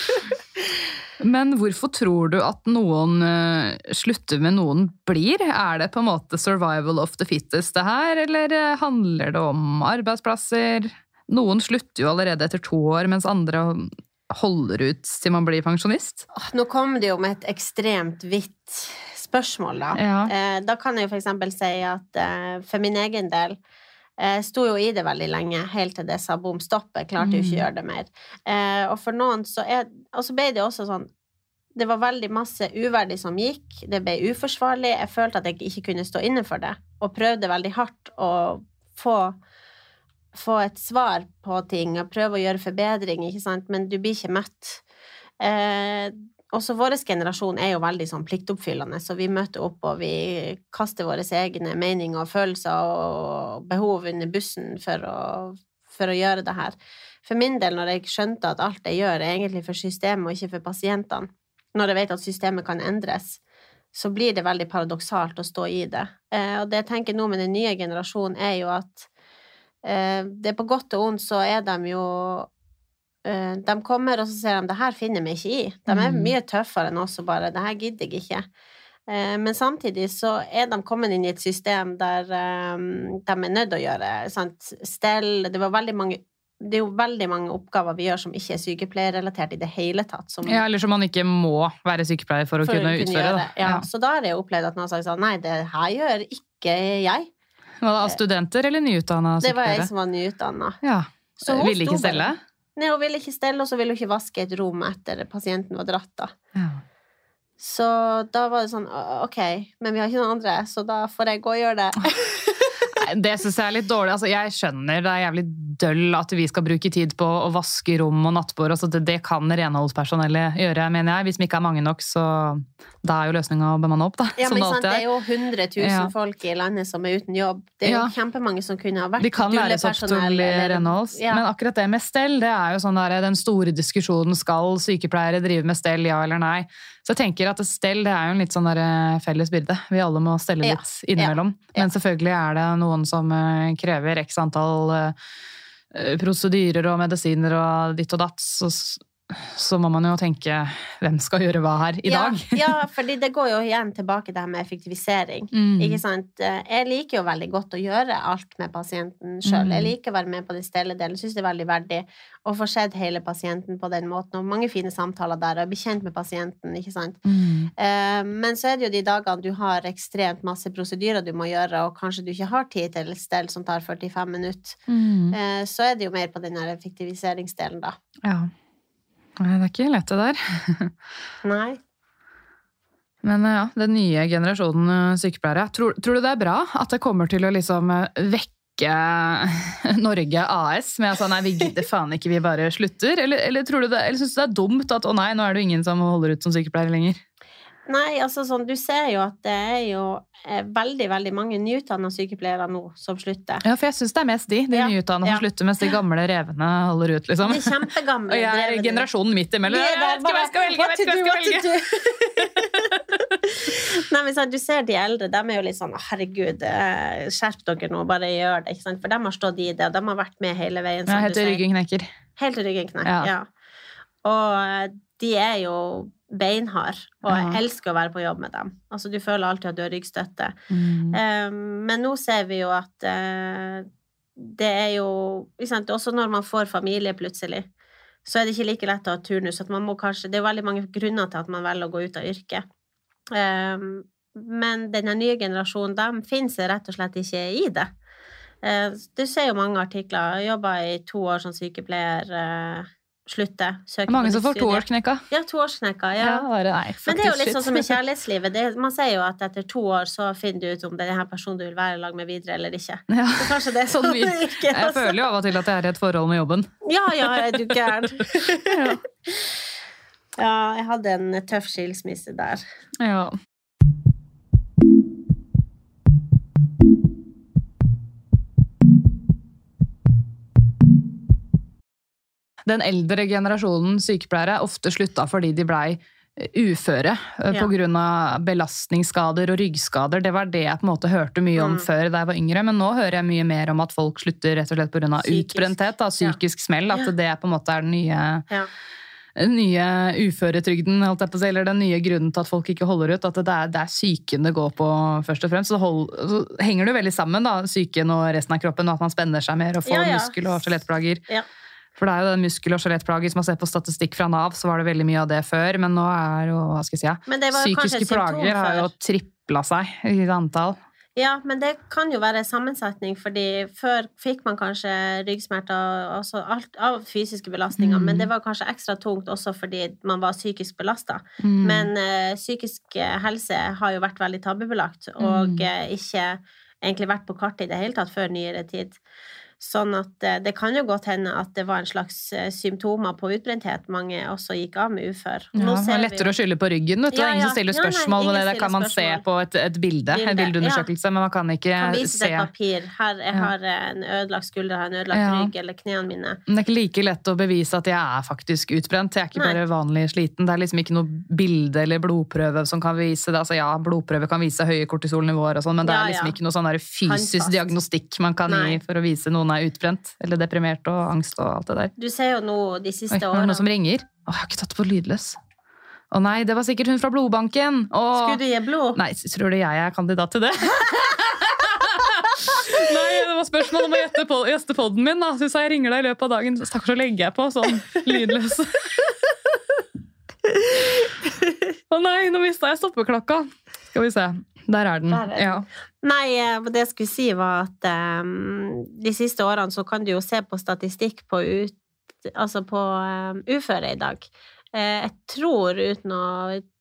*laughs* Men hvorfor tror du at noen eh, slutter med noen blir? Er det på en måte survival of the fittest det her, eller eh, handler det om arbeidsplasser? Noen slutter jo allerede etter to år, mens andre holder ut til man blir pensjonist. Nå kommer det jo med et ekstremt vidt spørsmål, da. Ja. Eh, da kan jeg jo eksempel si at eh, for min egen del jeg sto jo i det veldig lenge, helt til det sa bom stopp. Jeg klarte jo ikke å Mm. gjøre det mer. Eh, og for noen så er Og så ble det også sånn Det var veldig masse uverdig som gikk. Det ble uforsvarlig. Jeg følte at jeg ikke kunne stå inne for det. Og prøvde veldig hardt å få få et svar på ting og prøve å gjøre forbedring, ikke sant, men du blir ikke møtt. Eh, også vår generasjon er jo veldig sånn pliktoppfyllende, så vi møter opp og vi kaster våre egne meninger og følelser og behov under bussen for å, for å gjøre det her. For min del, når jeg skjønte at alt jeg gjør, er egentlig for systemet og ikke for pasientene, når jeg vet at systemet kan endres, så blir det veldig paradoksalt å stå i det. Eh, og det jeg tenker nå med den nye generasjonen, er jo at eh, det er på godt og ondt, så er de jo De kommer, og så ser de 'det her finner vi ikke i'. De er Mhm. mye tøffere enn oss og bare 'det her gidder jeg ikke'. Eh, men samtidig så er de kommet inn i et system der eh, de er nødt til å gjøre sant? stell Det var mange det er jo veldig mange oppgaver vi gjør som ikke er sykepleierrelatert i det hele tatt. Som, Ja, Eller som man ikke må være sykepleier for å for kunne utføre. gjøre. Da. Ja. Så da har jeg opplevd at noen har sagt sånn Nei, det her gjør ikke jeg. Var det av Studenter eller nyutdanna Det var jeg som var nyutdanna. Ja. Så hun Ville ikke stelle? bare-? Nei, hun ville ikke stelle, og så ville hun ikke vaske et rom etter pasienten var dratt, da. Ja. Så da var det sånn Ok, men vi har ikke noen andre, så da får jeg gå og gjøre det. *laughs* Det syns jeg er litt dårlig. Altså, jeg skjønner det er jævlig døll at vi skal bruke tid på å vaske rom og nattbord. Altså, det, det kan renholdspersonellet gjøre, mener jeg. Hvis vi ikke er mange nok, så da er jo løsninga å bemanne opp, da. Ja, men sant, Det er jo 100 000 Ja. folk i landet som er uten jobb. Det er jo Ja. kjempemange som kunne ha vært De kan læres opp til renholds. Ja. Men akkurat det med stell, det er jo sånn der, den store diskusjonen. Skal sykepleiere drive med stell, ja eller nei? Så jeg tenker at stell det er jo en litt sånn der eh, felles byrde. Vi alle må stelle Ja. litt innimellom. Ja. Men selvfølgelig er det noen som eh, krever x antall eh, prosedyrer og medisiner og ditt og datt. Så, må man jo tenke hvem skal gjøre hva her i ja, dag? ja, *laughs* fordi det går jo igjen tilbake til det her med effektivisering. Mm. Ikke sant? Jeg liker jo veldig godt å gjøre alt med pasienten sjøl. Mm. Jeg liker å være med på den stelledelen. Syns det er veldig verdig å få sett hele pasienten på den måten. Og mange fine samtaler der, og bli kjent med pasienten. ikke sant? Mm. Eh, Men så er det jo de dagene du har ekstremt masse prosedyrer du må gjøre, og kanskje du ikke har tid til et stell som tar 45 minutter. Mm. Eh, Så er det jo mer på den her effektiviseringsdelen, da. Ja. Det er ikke lett, det der. *laughs* Nei. Men eh, ja, den nye generasjonen eh, sykepleiere, tror, tror du det er bra at det kommer til å liksom eh, vekke *laughs* Norge AS med at sånn, nei, vi gidder faen ikke, vi bare slutter? Eller, eller, du det, eller syns du det er dumt at å nei, nå er det ingen som holder ut som sykepleier lenger? Nei, altså sånn, du ser jo at det er jo eh, veldig, veldig mange nyutdanna sykepleiere nå som slutter. Ja, for jeg syns det er mest de, de Ja, nyutdannede ja. som slutter, mens de gamle revene holder ut, liksom. De kjempegamle *laughs* Og jeg er generasjonen midt imellom. Jeg vet ikke hva jeg skal velge! Jeg vet ikke hva jeg skal velge. *laughs* *laughs* Nei, men sant, Du ser de eldre, de er jo litt sånn Herregud, eh, skjerp dere nå, bare gjør det. ikke sant? For de har stått i det, og de har vært med hele veien. Ja, helt til ryggen knekker. Helt til ryggen knekker, Ja. ja. Og eh, de er jo beinharde, og jeg Ja. elsker å være på jobb med dem. Altså, Du føler alltid at du har ryggstøtte. Mm. Um, men nå ser vi jo at uh, det er jo sant? Også når man får familie plutselig, så er det ikke like lett å ha turnus. At man må kanskje, det er veldig mange grunner til at man velger å gå ut av yrket. Um, men denne nye generasjonen, de finner seg rett og slett ikke i det. Uh, du ser jo mange artikler. Jeg jobba i to år som sykepleier. Eh, slutte. Søke mange som får toårsknekka. Ja, toårsknekka. Ja. bare, nei, Men det er jo litt sånn som i kjærlighetslivet. Det, man sier jo at etter to år så finner du ut om det er denne personen du vil være i lag med videre eller ikke. *laughs* Ja. Så kanskje det er Sånn sånn *laughs* ikke. Jeg føler jo av og til at jeg er i et forhold med jobben. Ja, ja, er du gæren. *laughs* ja, jeg hadde en tøff skilsmisse der. Ja. Den eldre generasjonen sykepleiere ofte slutta fordi de blei uføre eh, Ja. av belastningsskader og ryggskader. Det var det jeg på en måte hørte mye om Mm. før da jeg var yngre, men nå hører jeg mye mer om at folk slutter rett og slett pga. Utbrenthet, da, psykisk smell. At Ja. det på en måte er den nye Ja. nye uføretrygden, på eller den nye grunnen til at folk ikke holder ut. At det er, det er psyken det går på, først og fremst. Så, hold, så henger det veldig sammen, da, psyken og resten av kroppen, og at man spenner seg mer og får Ja, ja. muskel- og skjelettplager. Ja. For det er jo den muskel- og skjelettplager, som har sett på statistikk fra Nav, så var det veldig mye av det før, men nå er jo, hva skal jeg si, ja, psykiske plager har jo tripla seg i antall. Ja, men det kan jo være sammensetning, fordi før fikk man kanskje ryggsmerter altså alt av fysiske belastninger, Mm. men det var kanskje ekstra tungt også fordi man var psykisk belasta. Mm. Men eh, psykisk eh, helse har jo vært veldig tabubelagt, og Mm. eh, ikke egentlig vært på kartet i det hele tatt før nyere tid. Sånn at eh, det kan jo godt hende at det var en slags eh, symptomer på utbrenthet mange også gikk av med ufør. Ja, det er lettere vi... å skylde på ryggen. Vet du. Ja, er ingen ja. stiller Ja, nei, spørsmål ingen med det. Kan man se på et, et bilde, en Bilde, bildeundersøkelse, men man kan ikke kan vise se et papir. Her, jeg Ja. har en ødelagt skulder, har en ødelagt Ja. rygg, eller knærne mine. Men det er ikke like lett å bevise at jeg er faktisk utbrent. Jeg er ikke Nei. bare vanlig sliten. Det er liksom ikke noe bilde eller blodprøve som kan vise det. Altså ja, blodprøve kan vise høye kortisolnivåer og sånn, men det er liksom ja. ikke noe sånn fysisk diagnostikk man kan Nei. gi for å vise noen er utbrent eller deprimert og angst og alt det der. Du ser jo nå de siste det årene noen som ringer. Å, jeg har ikke tatt på lydløs. Å nei, det var sikkert hun fra blodbanken. Å, Skulle du gi blod? Nei, tror du jeg er kandidat til det? *laughs* Nei, det var spørsmål om å gjette på, gjeste podden min. da. Så hvis jeg ringer deg i løpet av dagen, stakkars, så legger jeg på sånn lydløs. *laughs* Å nei, nå mista jeg stoppeklokka. Skal vi se. Der er den. Der er den. Ja. Nei, eh, det jeg skulle si var at um, de siste årene så kan du jo se på statistikk på, ut, altså på um, uføre i dag. Uh, jeg tror, uten å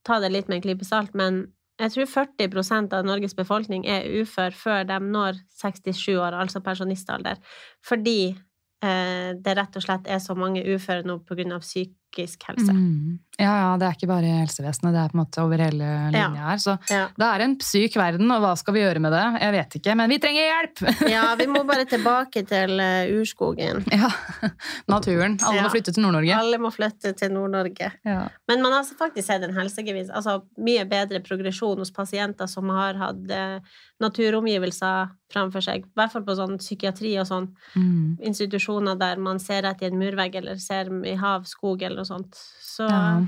ta det litt med en klype salt, men jeg tror 40% av Norges befolkning er ufør før de når 67 år, altså pensjonistalder. Fordi eh, det rett og slett er så mange uføre nå pga. psykisk helse. Mm. Ja, ja, det er ikke bare helsevesenet, det er på en måte over hele linja her. Så Ja. det er en syk verden, og hva skal vi gjøre med det? Jeg vet ikke, men vi trenger hjelp! *laughs* ja, vi må bare tilbake til eh, urskogen. Ja, *laughs* naturen. Alle Ja. må flytte til Nord-Norge. Alle må flytte til Nord-Norge. Ja. Men man har altså faktisk sett en helsegevinst, altså mye bedre progresjon hos pasienter som har hatt eh, naturomgivelser framfor seg, i hvert fall på sånn psykiatri og sånn, Mm. institusjoner der man ser rett i en murvegg eller ser i hav, skog eller noe sånt. Så Ja.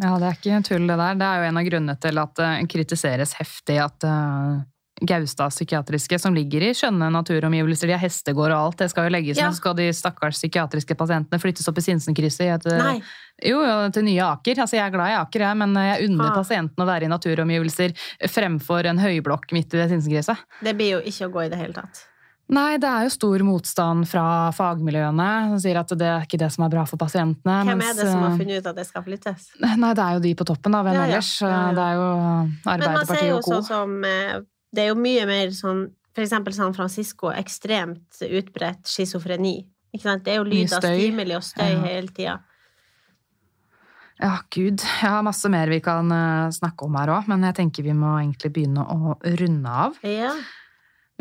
Ja, det er ikke tull det der. Det er jo en av grunnene til at det kritiseres heftig at uh, Gaustad psykiatriske, som ligger i skjønne naturomgivelser, de har hestegård og alt, det skal jo legges Ja. ned. Så skal de stakkars psykiatriske pasientene flyttes opp i Sinsenkrysset et eh, Nei. Jo, jo, til nye Aker. Altså, jeg er glad i Aker, jeg, men jeg unner Ah. pasientene å være i naturomgivelser fremfor en høyblokk midt i det Sinsenkrysset. Det blir jo ikke å gå i det hele tatt. Nei, det er jo stor motstand fra fagmiljøene som sier at det er ikke det som er bra for pasientene. Hvem mens, er det som har eh, funnet ut at det skal flyttes? Nei, det er jo de på toppen, da. Hvem Ja, ja. ellers? Ja, ja. Det er jo Men man ser Arbeiderpartiet jo og co. sånn som eh, Det er jo mye mer sånn eksempel San Francisco, ekstremt utbredt schizofreni. Det er jo lyd av stimuli og støy hele tida. Ja, gud. Jeg har masse mer vi kan eh, snakke om her òg, men jeg tenker vi må egentlig begynne å runde av. Ja.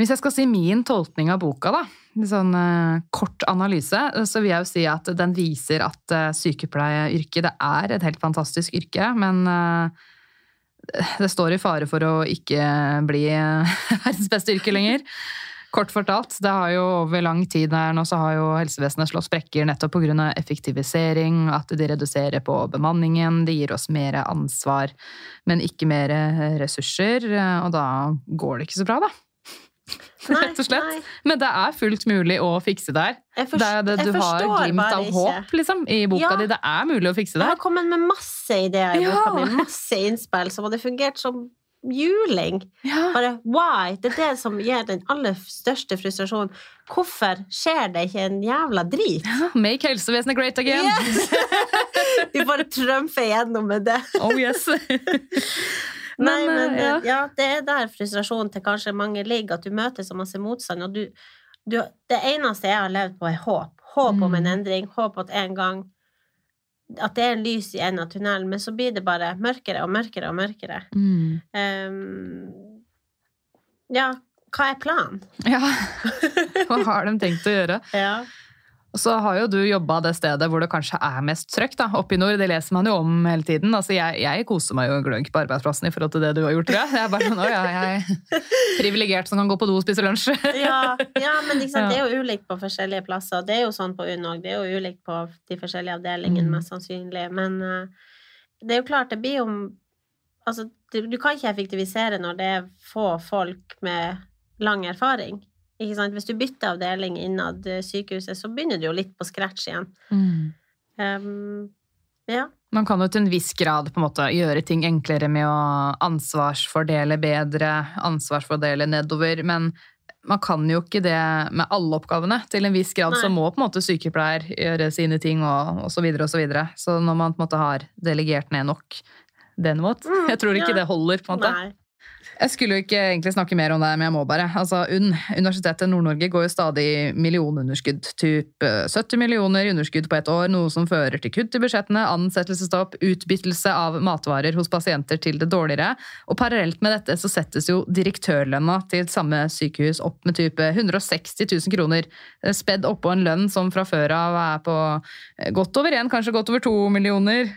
Hvis jeg skal si min tolkning av boka, da, en sånn uh, kort analyse, så vil jeg jo si at den viser at uh, sykepleieryrket det er et helt fantastisk yrke, men uh, det står i fare for å ikke bli eh, *laughs* verdens beste yrke lenger. Kort fortalt, det har jo over lang tid her nå så har jo helsevesenet slått sprekker nettopp pga. effektivisering, at de reduserer på bemanningen, de gir oss mer ansvar, men ikke mer ressurser, og da går det ikke så bra, da. Rett og slett. nei. Men det er fullt mulig å fikse det her. Jeg, Det er det, du har glimt av håp liksom, i boka Ja. di. Det er mulig å fikse det Jeg har kommet med masse ideer i Ja. boka mi, masse innspill som hadde fungert som juling. Ja. Bare why? Det er det som gir den aller største frustrasjonen. Hvorfor skjer det ikke en jævla drit? Make helsevesenet great again! Yes! *laughs* Vi bare trumfer igjennom med det. Oh yes! *laughs* Nei, Men, men eh, ja. ja. det er der frustrasjonen til kanskje mange ligger, at du møter så masse motstand, og du, du Det eneste jeg har levd på, er håp. Håp om en Mm. endring, håp at en gang At det er en lys i enden av tunnelen, men så blir det bare mørkere og mørkere og mørkere. Mm. Um, ja, hva er planen? Ja, *laughs* hva har de tenkt å gjøre? Ja. Og så har jo du jobba det stedet hvor det kanskje er mest trøkk, da, oppe i nord. Det leser man jo om hele tiden. Altså, jeg, jeg koser meg jo en glønk på arbeidsplassen i forhold til det du har gjort, tror jeg. Jeg er bare sånn, ja, jeg er privilegert som kan gå på do og spise lunsj. *laughs* Ja, ja, men liksom, det er jo ulikt på forskjellige plasser. Det er jo sånn på UNN òg. Det er jo ulikt på de forskjellige avdelingene, Mm. mest sannsynlig. Men uh, det er jo klart, det blir jo Altså, du, du kan ikke effektivisere når det er få folk med lang erfaring. Hvis du bytter avdeling innad eh, sykehuset, så begynner du jo litt på scratch igjen. Um, ja. Man kan jo til en viss grad på en måte gjøre ting enklere med å ansvarsfordele bedre, ansvarsfordele nedover, men man kan jo ikke det med alle oppgavene. Til en viss grad så må på en måte sykepleier gjøre sine ting og, og så videre og så videre. Så når man på en måte har delegert ned nok den måten, Mm, jeg tror ikke ja. det holder på en måte. Nei. Jeg skulle jo ikke egentlig snakke mer om det, men jeg må bare. Altså, UNN, Universitetet Nord-Norge går jo stadig millionunderskudd. Typ eh, 70 millioner i underskudd på ett år, noe som fører til kutt i budsjettene, ansettelsesstopp, utbyttelse av matvarer hos pasienter til det dårligere. Og parallelt med dette så settes jo direktørlønna til samme sykehus opp med type 160 000 kroner. eh, Spedd oppå en lønn som fra før av er på eh, godt over én, kanskje godt over to millioner.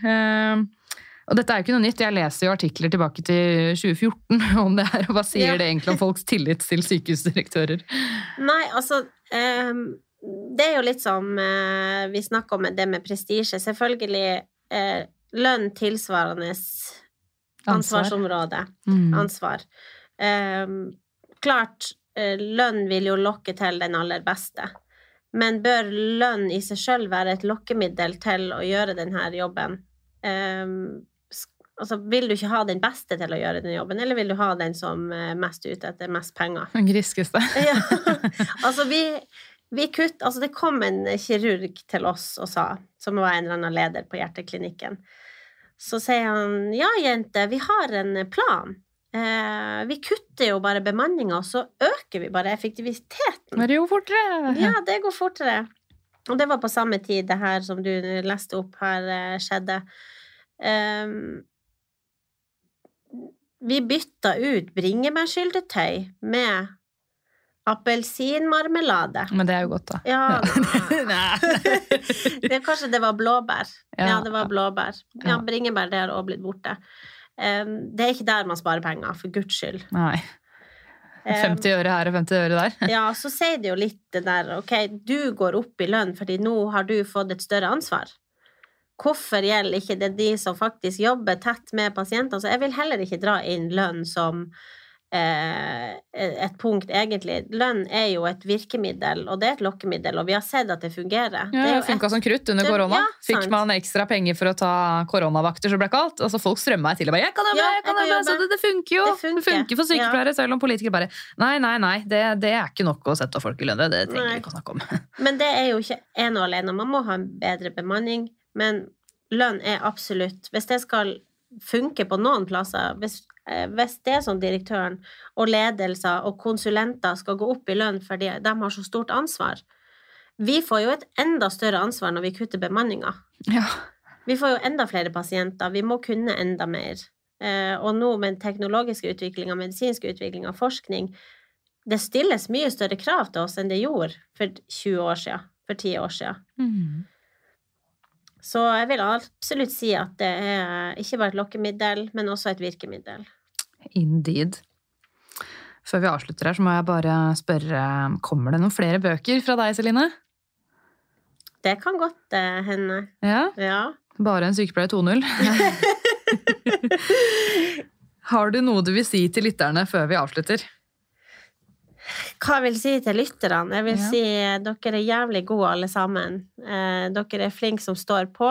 Og dette er jo ikke noe nytt. Jeg leser jo artikler tilbake til 2014 *laughs* om det her. og Hva sier Ja. det egentlig om folks tillit til sykehusdirektører? Nei, altså um, Det er jo litt som uh, vi snakker om det med prestisje. Selvfølgelig uh, lønn tilsvarende ansvarsområde. Mm. Ansvar. Ehm, klart, uh, lønn vil jo lokke til den aller beste. Men bør lønn i seg sjøl være et lokkemiddel til å gjøre denne jobben? Sk- altså, vil du ikke ha den beste til å gjøre den jobben, eller vil du ha den som er mest ute etter mest penger? Den griskeste. *laughs* Ja. *laughs* Altså, vi, vi kutt, altså, det kom en kirurg til oss og sa, som var en eller annen leder på hjerteklinikken, så sier han ja, jente, vi har en plan. Eh, vi kutter jo bare bemanninga, og så øker vi bare effektiviteten. Men det går fortere! Ja, det går fortere. Og det var på samme tid det her som du leste opp her, eh, skjedde. Ehm, vi bytta ut bringebærsyltetøy med appelsinmarmelade. Men det er jo godt, da. Ja, *laughs* *laughs* det, kanskje det var blåbær. Ja, Ja. det var blåbær. Ja, Ja. bringebær det har også blitt borte. Um, det er ikke der man sparer penger, for guds skyld. Nei. Ehm, 50 øre her og 50 øre der. *laughs* ja, så sier det jo litt det der Ok, du går opp i lønn fordi nå har du fått et større ansvar. Hvorfor gjelder ikke det de som faktisk jobber tett med pasienter? Så jeg vil heller ikke dra inn lønn som eh, et punkt, egentlig. Lønn er jo et virkemiddel, og det er et lokkemiddel, og vi har sett at det fungerer. Ja, det funka et... som krutt under korona. ja, Fikk man ekstra penger for å ta koronavakter, så ble det kalt. Altså, folk strømma til og bare 'jeg kan jobbe', Ja, jeg kan jobbe, så det, det funker jo. Det Det funker. funker, for sykepleiere, selv om politikere bare 'nei, nei, nei, det, er ikke nok å sette folk i lønn'. Det, trenger vi ikke å snakke om. *laughs* Men det er jo ikke ene og alene. Man må ha en bedre bemanning, men lønn er absolutt Hvis det skal funke på noen plasser, hvis, eh, hvis det er sånn direktøren og ledelser og konsulenter skal gå opp i lønn fordi de har så stort ansvar Vi får jo et enda større ansvar når vi kutter bemanninga. Ja. Vi får jo enda flere pasienter, vi må kunne enda mer. Eh, og nå med den teknologiske utviklinga, medisinske utviklinga, forskning Det stilles mye større krav til oss enn det gjorde for 20 år siden, for 10 år siden. Mm. Så jeg vil absolutt si at det er ikke bare et lokkemiddel, men også et virkemiddel. Indeed. Før vi avslutter her, så må jeg bare spørre Kommer det noen flere bøker fra deg, Celine? Det kan godt eh, hende. Ja? Ja. Bare en sykepleier 2.0? *laughs* Har du noe du vil si til lytterne før vi avslutter? Hva jeg vil si til lytterne? Jeg vil Ja. si eh, dere er jævlig gode alle sammen. Eh, dere er flinke som står på.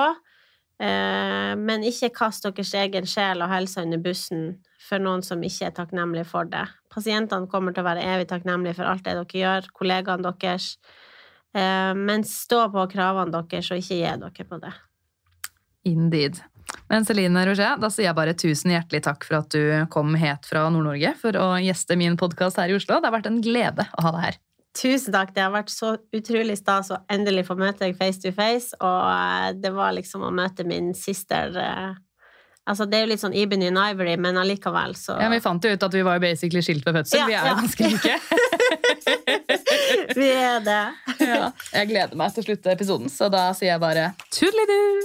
Eh, men ikke kast deres egen sjel og helse under bussen for noen som ikke er takknemlige for det. Pasientene kommer til å være evig takknemlige for alt det dere gjør, kollegaene deres. Eh, men stå på kravene deres, og ikke gi dere på det. Indeed. Men Celine Roger, da sier jeg bare tusen hjertelig takk for at du kom het fra Nord-Norge for å gjeste min podkast her i Oslo. Det har vært en glede å ha deg her. Tusen takk. Det har vært så utrolig stas å endelig få møte deg face to face, og eh, det var liksom å møte min søster eh, Altså, det er jo litt sånn and Ivory, men allikevel, så Ja, Vi fant jo ut at vi var basically skilt ved fødsel. Ja, vi er jo ja. ganske like. *laughs* Vi er det. ja. Jeg gleder meg til å slutte episoden, så da sier jeg bare tudelidu!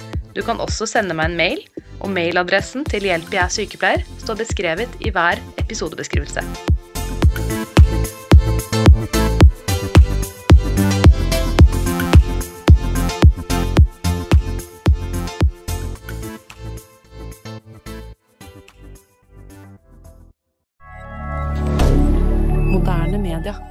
Du kan også sende meg en mail, og mailadressen til Hjelp jeg er sykepleier står beskrevet i hver episodebeskrivelse. Moderne media.